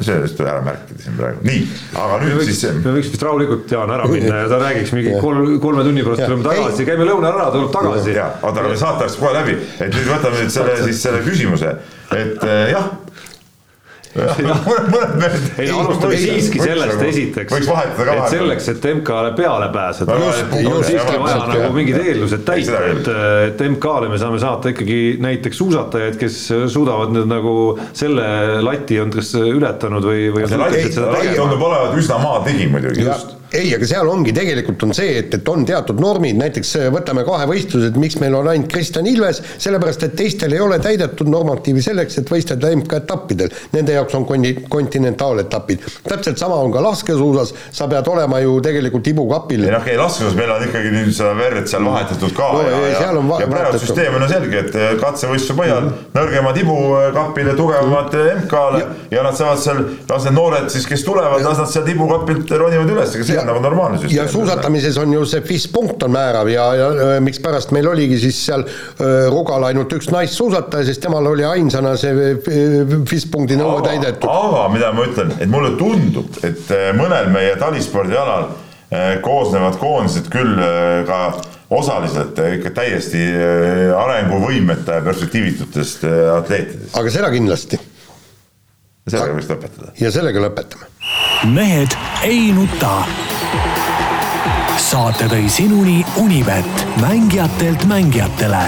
D: see vist ära märkida siin praegu, nii, aga nüüd võiks, siis.
C: me võiks vist rahulikult Jaan ära minna ja ta räägiks mingi kolm, kolme tunni pärast tuleme tagasi, käime lõunal ära, tuleb tagasi.
D: oota, aga saate ajast kohe läbi, et nüüd võtame nüüd selle siis selle küsimuse, et eh, jah <laughs>
C: ei no alustame siiski sellest esiteks, et selleks, et MK-le peale pääseda, on siiski vaja nagu mingid eeldused täita, et, et MK-le me saame saata ikkagi näiteks suusatajaid, kes suudavad nüüd nagu selle lati on kas ületanud või, või.
D: see lati tundub olevat üsna maatigi muidugi.
B: just ei, aga seal ongi, tegelikult on see, et, et on teatud normid, näiteks võtame kahevõistlused, miks meil on ainult Kristjan Ilves, sellepärast et teistel ei ole täidetud normatiivi selleks, et võistelda MK-etappidel. Nende jaoks on konti-, kontinentaaletapid. täpselt sama on ka laskesuusas, sa pead olema ju tegelikult ibukapil.
D: ei noh, ei laskesuusas meil on ikkagi nüüd seda verd seal vahetatud ka no, ja, ja, ja, ja praegu süsteem on ju selge, et eh, katsevõistluse põhjal mm -hmm. nõrgemad ibukapile, tugevamad mm -hmm. MK-le ja. ja nad saavad seal, las need noored siis, kes tulevad, las nad sealt ibukapilt ronivad üles, ega see on nagu normaalne süsteem.
B: ja suusatamises on ju see FIS punkt on määrav ja, ja mikspärast meil oligi siis seal Rugal ainult üks naissuusataja, sest temal oli ainsana see FIS punkti nõue täidetud.
D: aga mida ma ütlen, et mulle tundub, et mõnel meie talispordialal koosnevad koondised küll ka osaliselt ikka täiesti arenguvõimeta ja perspektiivitutest atleetidest.
B: aga seda kindlasti.
D: Sellega võiks lõpetada.
B: ja sellega lõpetame.
A: mehed ei nuta saate tõi sinuni Unibet, mängijatelt mängijatele